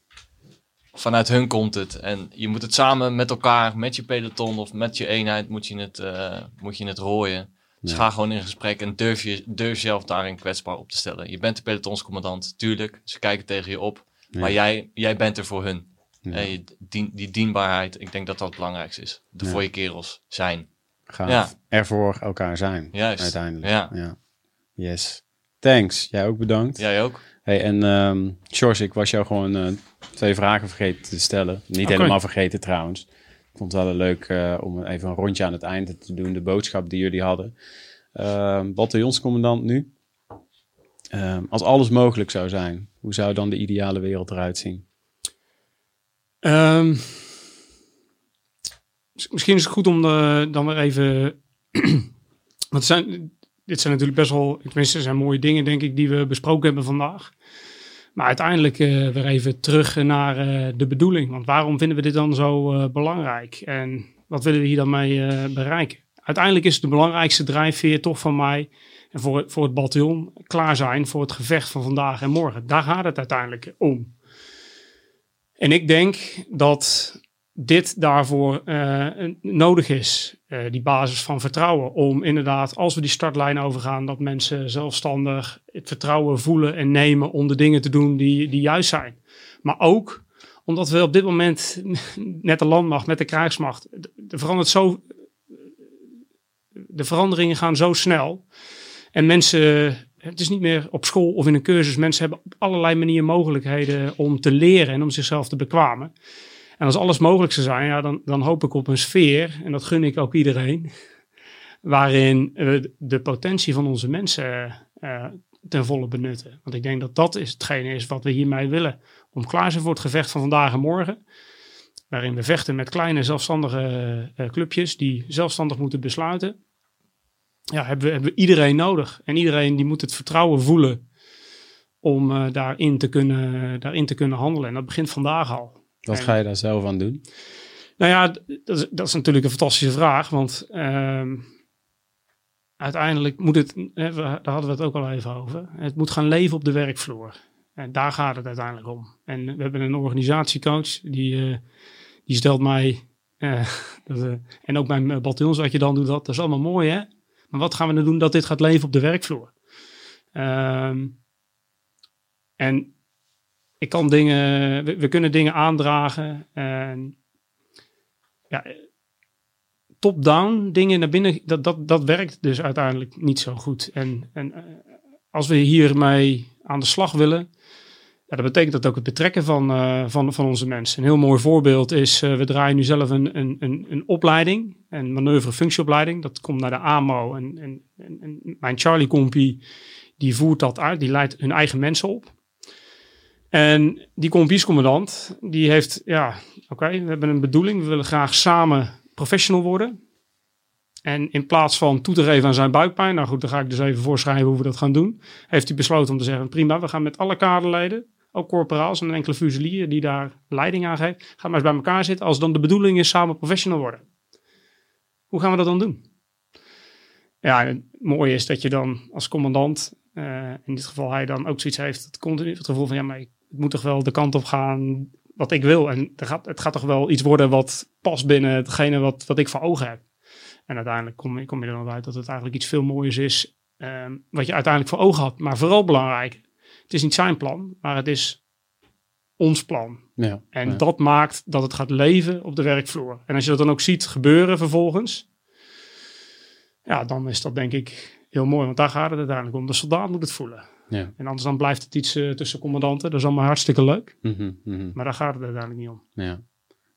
vanuit hun komt het. En je moet het samen met elkaar, met je peloton of met je eenheid, moet je het, eh, moet je het rooien. Dus Ja. ga gewoon in gesprek en durf, je, durf jezelf daarin kwetsbaar op te stellen. Je bent de pelotonscommandant, tuurlijk. Ze kijken tegen je op. Ja. Maar jij, jij bent er voor hun. Ja. Je dien- die dienbaarheid, ik denk dat dat het belangrijkste is. De voor je kerels zijn. Gaaf. Ja. Er voor elkaar zijn. Juist. Uiteindelijk. Ja. Yes. Thanks. Jij ook bedankt. Jij ook? Hey, en ehm George, ik was jou gewoon eh, twee vragen vergeten te stellen. Niet helemaal vergeten trouwens. Ik vond het wel leuk eh, om even een rondje aan het einde te doen. De boodschap die jullie hadden. Ehm bataljonscommandant nu. Ehm, als alles mogelijk zou zijn, hoe zou dan de ideale wereld eruit zien? Ehm, misschien is het goed om uh, dan weer even... [CLEARS THROAT] Want zijn, dit zijn natuurlijk best wel... Tenminste, zijn mooie dingen, denk ik, die we besproken hebben vandaag. Maar uiteindelijk uh, weer even terug naar uh, de bedoeling. Want waarom vinden we dit dan zo uh, belangrijk? En wat willen we hier dan mee bereiken? Uiteindelijk is de belangrijkste drijfveer toch van mij en voor, voor het bataljon klaar zijn voor het gevecht van vandaag en morgen. Daar gaat het uiteindelijk om. En ik denk dat dit daarvoor nodig is. die basis van vertrouwen. Om inderdaad, als we die startlijn overgaan, dat mensen zelfstandig het vertrouwen voelen en nemen om de dingen te doen die, die juist zijn. Maar ook omdat we op dit moment [LAUGHS] met de landmacht, met de krijgsmacht, er verandert zo. De veranderingen gaan zo snel. En mensen, het is niet meer op school of in een cursus. Mensen hebben op allerlei manieren mogelijkheden om te leren en om zichzelf te bekwamen. En als alles mogelijk zou zijn, ja, dan, dan hoop ik op een sfeer, en dat gun ik ook iedereen, [LAUGHS] waarin we de potentie van onze mensen uh, ten volle benutten. Want ik denk dat dat is hetgene is wat we hiermee willen. Om klaar zijn voor het gevecht van vandaag en morgen. Waarin we vechten met kleine zelfstandige uh, clubjes die zelfstandig moeten besluiten. Ja, hebben we, iedereen nodig. En iedereen die moet het vertrouwen voelen om uh, daarin, te kunnen, daarin te kunnen handelen. En dat begint vandaag al. Wat ga je daar zelf aan doen? Nou ja, dat is, dat is natuurlijk een fantastische vraag. Want uh, uiteindelijk moet het, hè, daar hadden we het ook al even over. Het moet gaan leven op de werkvloer. En daar gaat het uiteindelijk om. En we hebben een organisatiecoach die, uh, die stelt mij. Uh, [LAUGHS] dat, uh, en ook mijn bataljons, wat je dan doet, dat, dat is allemaal mooi, hè? Maar wat gaan we dan doen dat dit gaat leven op de werkvloer? Um, en ik kan dingen, we, kunnen dingen aandragen. En ja, top-down dingen naar binnen, dat, dat, dat werkt dus uiteindelijk niet zo goed. En, en als we hiermee aan de slag willen, ja, dat betekent dat ook het betrekken van, uh, van, van onze mensen. Een heel mooi voorbeeld is, uh, we draaien nu zelf een, een, een, een opleiding, een manoeuvre-functieopleiding. Dat komt naar de AMO en, en, en mijn Charlie-compie, die voert dat uit, die leidt hun eigen mensen op. En die kompiescommandant, die heeft, ja, oké, we hebben een bedoeling. We willen graag samen professional worden. En in plaats van toe te geven aan zijn buikpijn, nou goed, dan ga ik dus even voorschrijven hoe we dat gaan doen. Heeft hij besloten om te zeggen, prima, we gaan met alle kaderleden, ook corporaals en enkele fusilier die daar leiding aan geeft, gaan maar eens bij elkaar zitten als dan de bedoeling is samen professional worden. Hoe gaan we dat dan doen? Ja, het mooie is dat je dan als commandant, uh, in dit geval hij dan ook zoiets heeft, het continu het gevoel van, ja, maar het moet toch wel de kant op gaan wat ik wil. En er gaat, het gaat toch wel iets worden wat past binnen hetgene wat, wat ik voor ogen heb. En uiteindelijk kom, kom je er dan uit dat het eigenlijk iets veel mooiers is. Um, wat je uiteindelijk voor ogen had. Maar vooral belangrijk, het is niet zijn plan, maar het is ons plan. Ja, en ja. dat maakt dat het gaat leven op de werkvloer. En als je dat dan ook ziet gebeuren vervolgens, ja, dan is dat denk ik heel mooi. Want daar gaat het uiteindelijk om. De soldaat moet het voelen. Ja. En anders dan blijft het iets uh, tussen commandanten. Dat is allemaal hartstikke leuk. Mm -hmm, mm -hmm. Maar daar gaat het uiteindelijk niet om. Ja.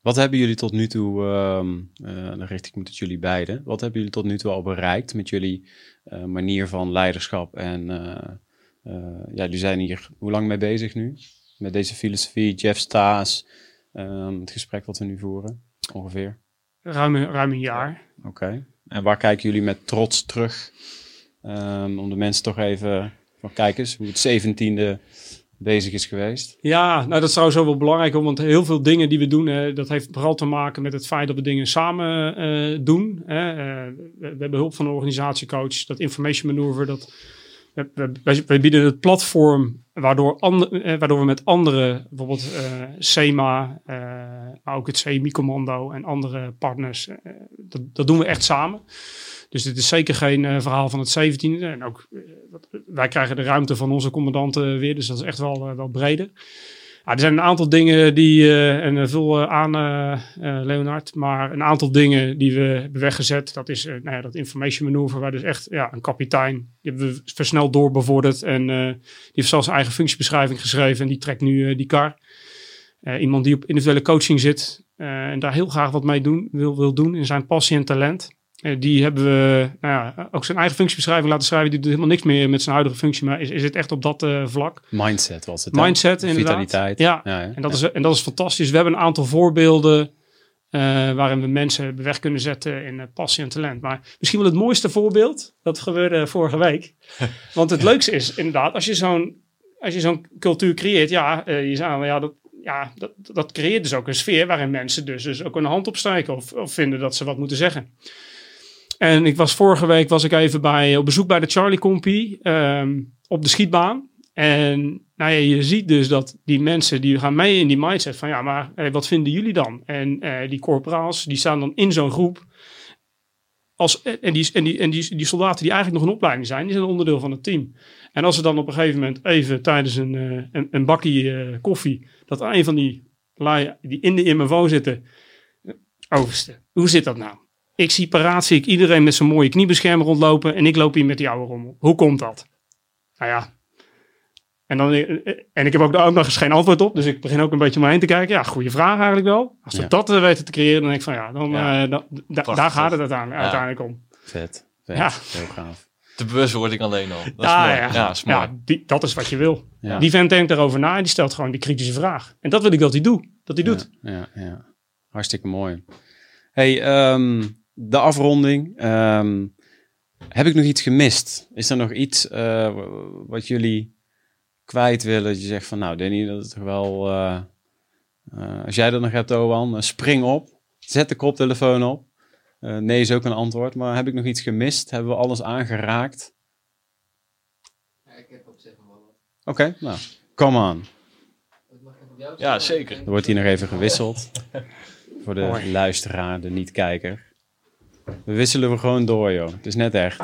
Wat hebben jullie tot nu toe, um, uh, dan richt ik me tot jullie beiden, wat hebben jullie tot nu toe al bereikt met jullie uh, manier van leiderschap? En ja, jullie zijn hier hoe lang mee bezig nu? Met deze filosofie, Jeff Staes, um, het gesprek wat we nu voeren, ongeveer? Ruim, ruim een jaar. Oké. Okay. En waar kijken jullie met trots terug? Um, om de mensen toch even kijk eens hoe het zeventiende bezig is geweest. Ja, nou dat is trouwens ook wel belangrijk, want heel veel dingen die we doen, dat heeft vooral te maken met het feit dat we dingen samen uh, doen. Hè. Uh, we, hebben hulp van een organisatiecoach, dat information maneuver, dat wij bieden het platform waardoor, and, waardoor we met andere, bijvoorbeeld SEMA, maar ook het CMI-commando en andere partners, dat, dat doen we echt samen. Dus dit is zeker geen uh, verhaal van het 17e. En ook, uh, wij krijgen de ruimte van onze commandanten weer, dus dat is echt wel, uh, wel breder. Er zijn een aantal dingen die, en vul aan Leonard, maar een aantal dingen die we hebben weggezet. Dat is nou ja, dat information manoeuvre, waar dus echt ja, een kapitein, die hebben we versneld doorbevorderd. En die heeft zelfs zijn eigen functiebeschrijving geschreven en die trekt nu die kar. iemand die op individuele coaching zit en daar heel graag wat mee doen, wil, wil doen in zijn passie en talent. Uh, die hebben we nou ja, ook zijn eigen functiebeschrijving laten schrijven. Die doet helemaal niks meer met zijn huidige functie, maar is, is het echt op dat uh, vlak. Mindset was het. Mindset, inderdaad. Vitaliteit. Ja, ja. En, dat. Is, en dat is fantastisch. We hebben een aantal voorbeelden eh, waarin we mensen weg kunnen zetten in uh, passie en talent. Maar misschien wel het mooiste voorbeeld, dat gebeurde vorige week. [LAUGHS] Want het leukste is inderdaad, als je zo'n, als je zo'n cultuur creëert, ja, je zei, ja, dat, ja dat, dat creëert dus ook een sfeer waarin mensen dus, dus ook een hand opstrijken of, of vinden dat ze wat moeten zeggen. En ik was vorige week was ik even bij, op bezoek bij de Charlie Compie um, op de schietbaan. En nou ja, je ziet dus dat die mensen die gaan mee in die mindset van ja, maar wat vinden jullie dan? En uh, die corporaals die staan dan in zo'n groep. Als, en die, en, die, en die, soldaten die eigenlijk nog een opleiding zijn, die zijn onderdeel van het team. En als ze dan op een gegeven moment even tijdens een, uh, een, bakje uh, koffie, dat een van die lui die in de MMO zitten, overste, hoe zit dat nou? Ik zie paraat, zie ik iedereen met zo'n mooie kniebeschermer rondlopen en ik loop hier met die oude rommel. Hoe komt dat? Nou ja, en, dan, en ik heb ook daar ook nog eens geen antwoord op. Dus ik begin ook een beetje om me heen te kijken. Ja, goede vraag eigenlijk wel. Als we ja. dat uh, weten te creëren, dan denk ik van ja, dan, ja. Uh, da, da, daar gaat het uiteindelijk, ja. uiteindelijk om. Vet, vet. Ja. Heel gaaf. De bewustwording alleen al. Dat ja, is mooi. Ja, ja, is mooi. ja die, dat is wat je wil. Die vent denkt erover na en die stelt gewoon die kritische vraag. En dat wil ik dat hij doet. Dat hij doet. Ja, ja. Hartstikke mooi. Hey, um, de afronding. Um, heb ik nog iets gemist? Is er nog iets uh, wat jullie kwijt willen. Dat je zegt van nou Danny, dat is toch wel... Uh, uh, als jij dat nog hebt, Owan, spring op. Zet de koptelefoon op. nee is ook een antwoord. Maar heb ik nog iets gemist? Hebben we alles aangeraakt? Ja, ik heb op zich nog wel wat. Oké, okay, nou, come on. Ja, zeker. Er wordt hier nog even gewisseld. [LAUGHS] Voor de luisteraar, de niet-kijker. We wisselen we gewoon door, joh. Het is net echt.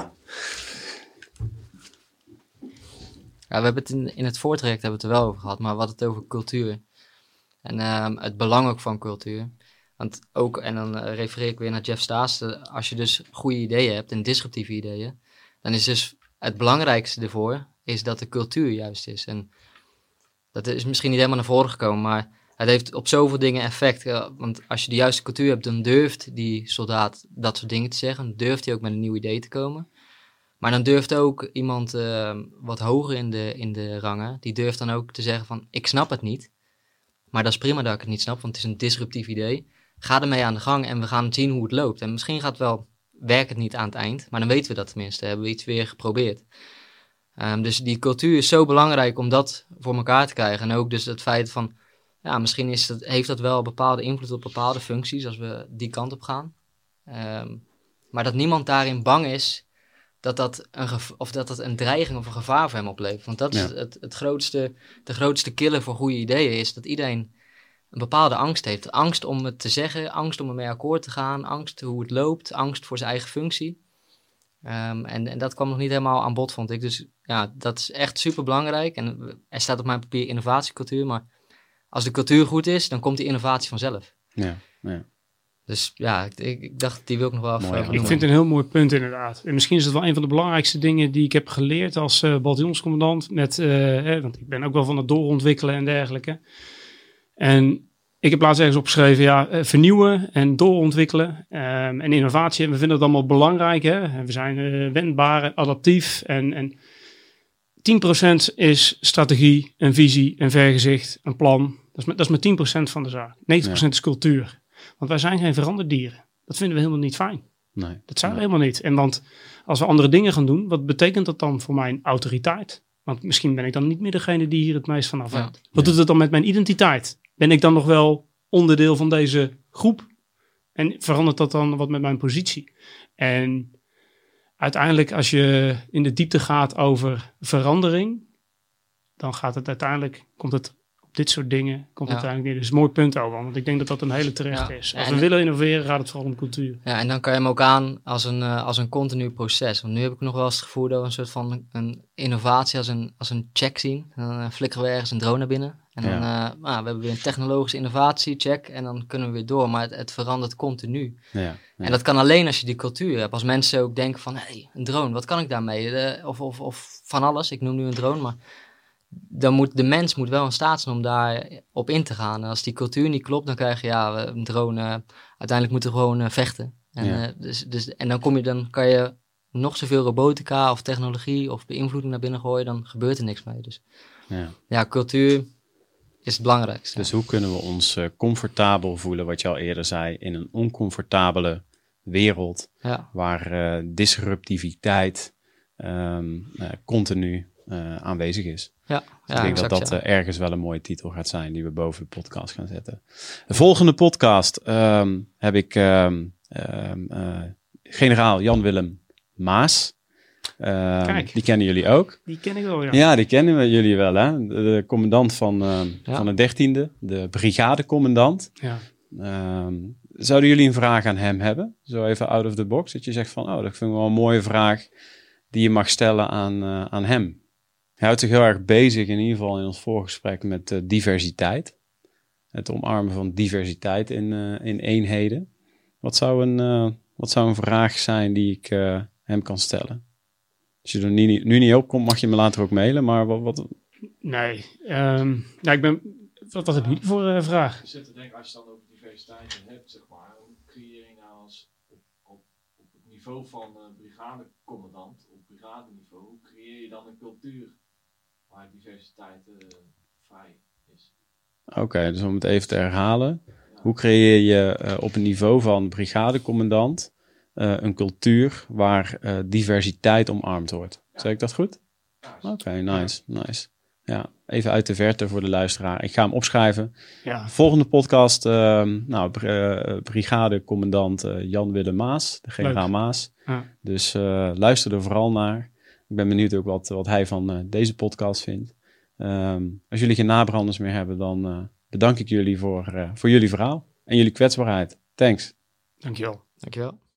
Ja, we hebben het in, het voortraject hebben we het er wel over gehad, maar wat het over cultuur. En uh, het belang ook van cultuur. Want ook, en dan uh, refereer ik weer naar Jeff Staes, als je dus goede ideeën hebt en disruptieve ideeën, dan is dus het belangrijkste ervoor, is dat de cultuur juist is. En dat is misschien niet helemaal naar voren gekomen, maar het heeft op zoveel dingen effect. Uh, want als je de juiste cultuur hebt, dan durft die soldaat dat soort dingen te zeggen. Dan durft hij ook met een nieuw idee te komen. Maar dan durft ook iemand uh, wat hoger in de, in de rangen, die durft dan ook te zeggen van, ik snap het niet. Maar dat is prima dat ik het niet snap, want het is een disruptief idee. Ga ermee aan de gang en we gaan zien hoe het loopt. En misschien gaat het wel, werkt het niet aan het eind, maar dan weten we dat tenminste, hebben we iets weer geprobeerd. Um, dus die cultuur is zo belangrijk om dat voor elkaar te krijgen. En ook dus het feit van, ja, misschien is dat, heeft dat wel bepaalde invloed op bepaalde functies als we die kant op gaan. Um, maar dat niemand daarin bang is dat dat, een of dat dat een dreiging of een gevaar voor hem oplevert. Want dat is het, het grootste, de grootste killer voor goede ideeën, is dat iedereen een bepaalde angst heeft. Angst om het te zeggen, angst om ermee akkoord te gaan, angst hoe het loopt, angst voor zijn eigen functie. Um, en, en dat kwam nog niet helemaal aan bod, vond ik. Dus ja, dat is echt super belangrijk. En er staat op mijn papier innovatiecultuur, maar als de cultuur goed is, dan komt die innovatie vanzelf. Ja, ja. Dus ja, ik, ik, dacht, die wil ik nog wel even Ik vind het een heel mooi punt inderdaad. En misschien is het wel een van de belangrijkste dingen die ik heb geleerd als uh, bataljonscommandant. Met, uh, want ik ben ook wel van het doorontwikkelen en dergelijke. En ik heb laatst ergens opgeschreven, ja, uh, vernieuwen en doorontwikkelen um, en innovatie. En we vinden dat allemaal belangrijk. Hè? En we zijn wendbaar, adaptief. En, en 10% is strategie, een visie, een vergezicht, een plan. Dat is, met, dat is maar 10% van de zaak. 90% ja. is cultuur. Want wij zijn geen veranderdieren. Dat vinden we helemaal niet fijn. Nee, dat zijn nee. we helemaal niet. En want als we andere dingen gaan doen, wat betekent dat dan voor mijn autoriteit? Want misschien ben ik dan niet meer degene die hier het meest van af heeft. Ja. Wat doet het dan met mijn identiteit? Ben ik dan nog wel onderdeel van deze groep? En verandert dat dan wat met mijn positie? En uiteindelijk, als je in de diepte gaat over verandering, dan gaat het uiteindelijk, komt het dit soort dingen komt ja. uiteindelijk neer. Dus een mooi punt over, want ik denk dat dat een hele terecht ja. is. Als en, we willen innoveren, gaat het vooral om cultuur. Ja, en dan kan je hem ook aan als een, uh, als een continu proces. Want nu heb ik nog wel eens het gevoel dat we een soort van een innovatie als een, als een check zien. Dan uh, flikkeren we ergens een drone naar binnen. En dan ja. uh, nou, we hebben weer een technologische innovatie, check. En dan kunnen we weer door. Maar het, het verandert continu. Ja, en dat kan alleen als je die cultuur hebt. Als mensen ook denken van, hé, hey, een drone, wat kan ik daarmee? of, of, of van alles, ik noem nu een drone, maar dan moet de mens moet wel in staat zijn om daar op in te gaan. En als die cultuur niet klopt, dan krijg je ja, een drone. Uiteindelijk moeten we gewoon uh, vechten. En, ja. uh, dus, dus, en dan, kom je, dan kan je nog zoveel robotica of technologie of beïnvloeding naar binnen gooien, dan gebeurt er niks mee. Dus ja, ja cultuur is het belangrijkste. Dus hoe kunnen we ons eh, comfortabel voelen, wat je al eerder zei, in een oncomfortabele wereld ja, waar eh, disruptiviteit ehm, eh, continu eh, aanwezig is. Ja, Dus ja, ik denk exact, dat dat ja. eh, ergens wel een mooie titel gaat zijn die we boven de podcast gaan zetten. De volgende podcast ehm, heb ik ehm, ehm, eh, generaal Jan-Willem Maas. Kijk. Die kennen jullie ook. Die ken ik wel, ja. Ja, die kennen we jullie wel, hè? De, de commandant van, Ja. van de dertiende, de brigadecommandant. Ja. Zouden jullie een vraag aan hem hebben? Zo even out of the box. Dat je zegt van, oh, dat vind ik wel een mooie vraag die je mag stellen aan, eh, aan hem. Hij houdt zich heel erg bezig, in ieder geval in ons voorgesprek, met eh, diversiteit. Het omarmen van diversiteit in, eh, in eenheden. Wat zou, een, eh, wat zou een vraag zijn die ik eh, hem kan stellen? Als je er nu, niet- nu niet op komt, mag je me later ook mailen. Maar wat, wat, Nee. ehm nou, ik ben... Wat was het nu voor een vraag? Ik zit te denken, als je dan over diversiteit hebt, zeg maar, hoe creëer je nou als op, op, op het niveau van uh, brigadecommandant, op brigadeniveau, hoe creëer je dan een cultuur waar diversiteit eh, vrij is? Oké, dus om het even te herhalen. Hoe creëer je eh, op het niveau van brigadecommandant eh, een cultuur waar eh, diversiteit omarmd wordt? Zeg ik dat goed? Oké, nice, nice. Ja, even uit de verte voor de luisteraar. Ik ga hem opschrijven. Ja. Volgende podcast, ehm nou, br- brigadecommandant Jan Willem Maas, de generaal Leuk. Maas. Ja. Dus eh, luister er vooral naar. Ik ben benieuwd ook wat, wat hij van eh, deze podcast vindt. Ehm, als jullie geen nabranders meer hebben, dan eh, bedank ik jullie voor, eh, voor jullie verhaal en jullie kwetsbaarheid. Thanks. Dankjewel. Dankjewel.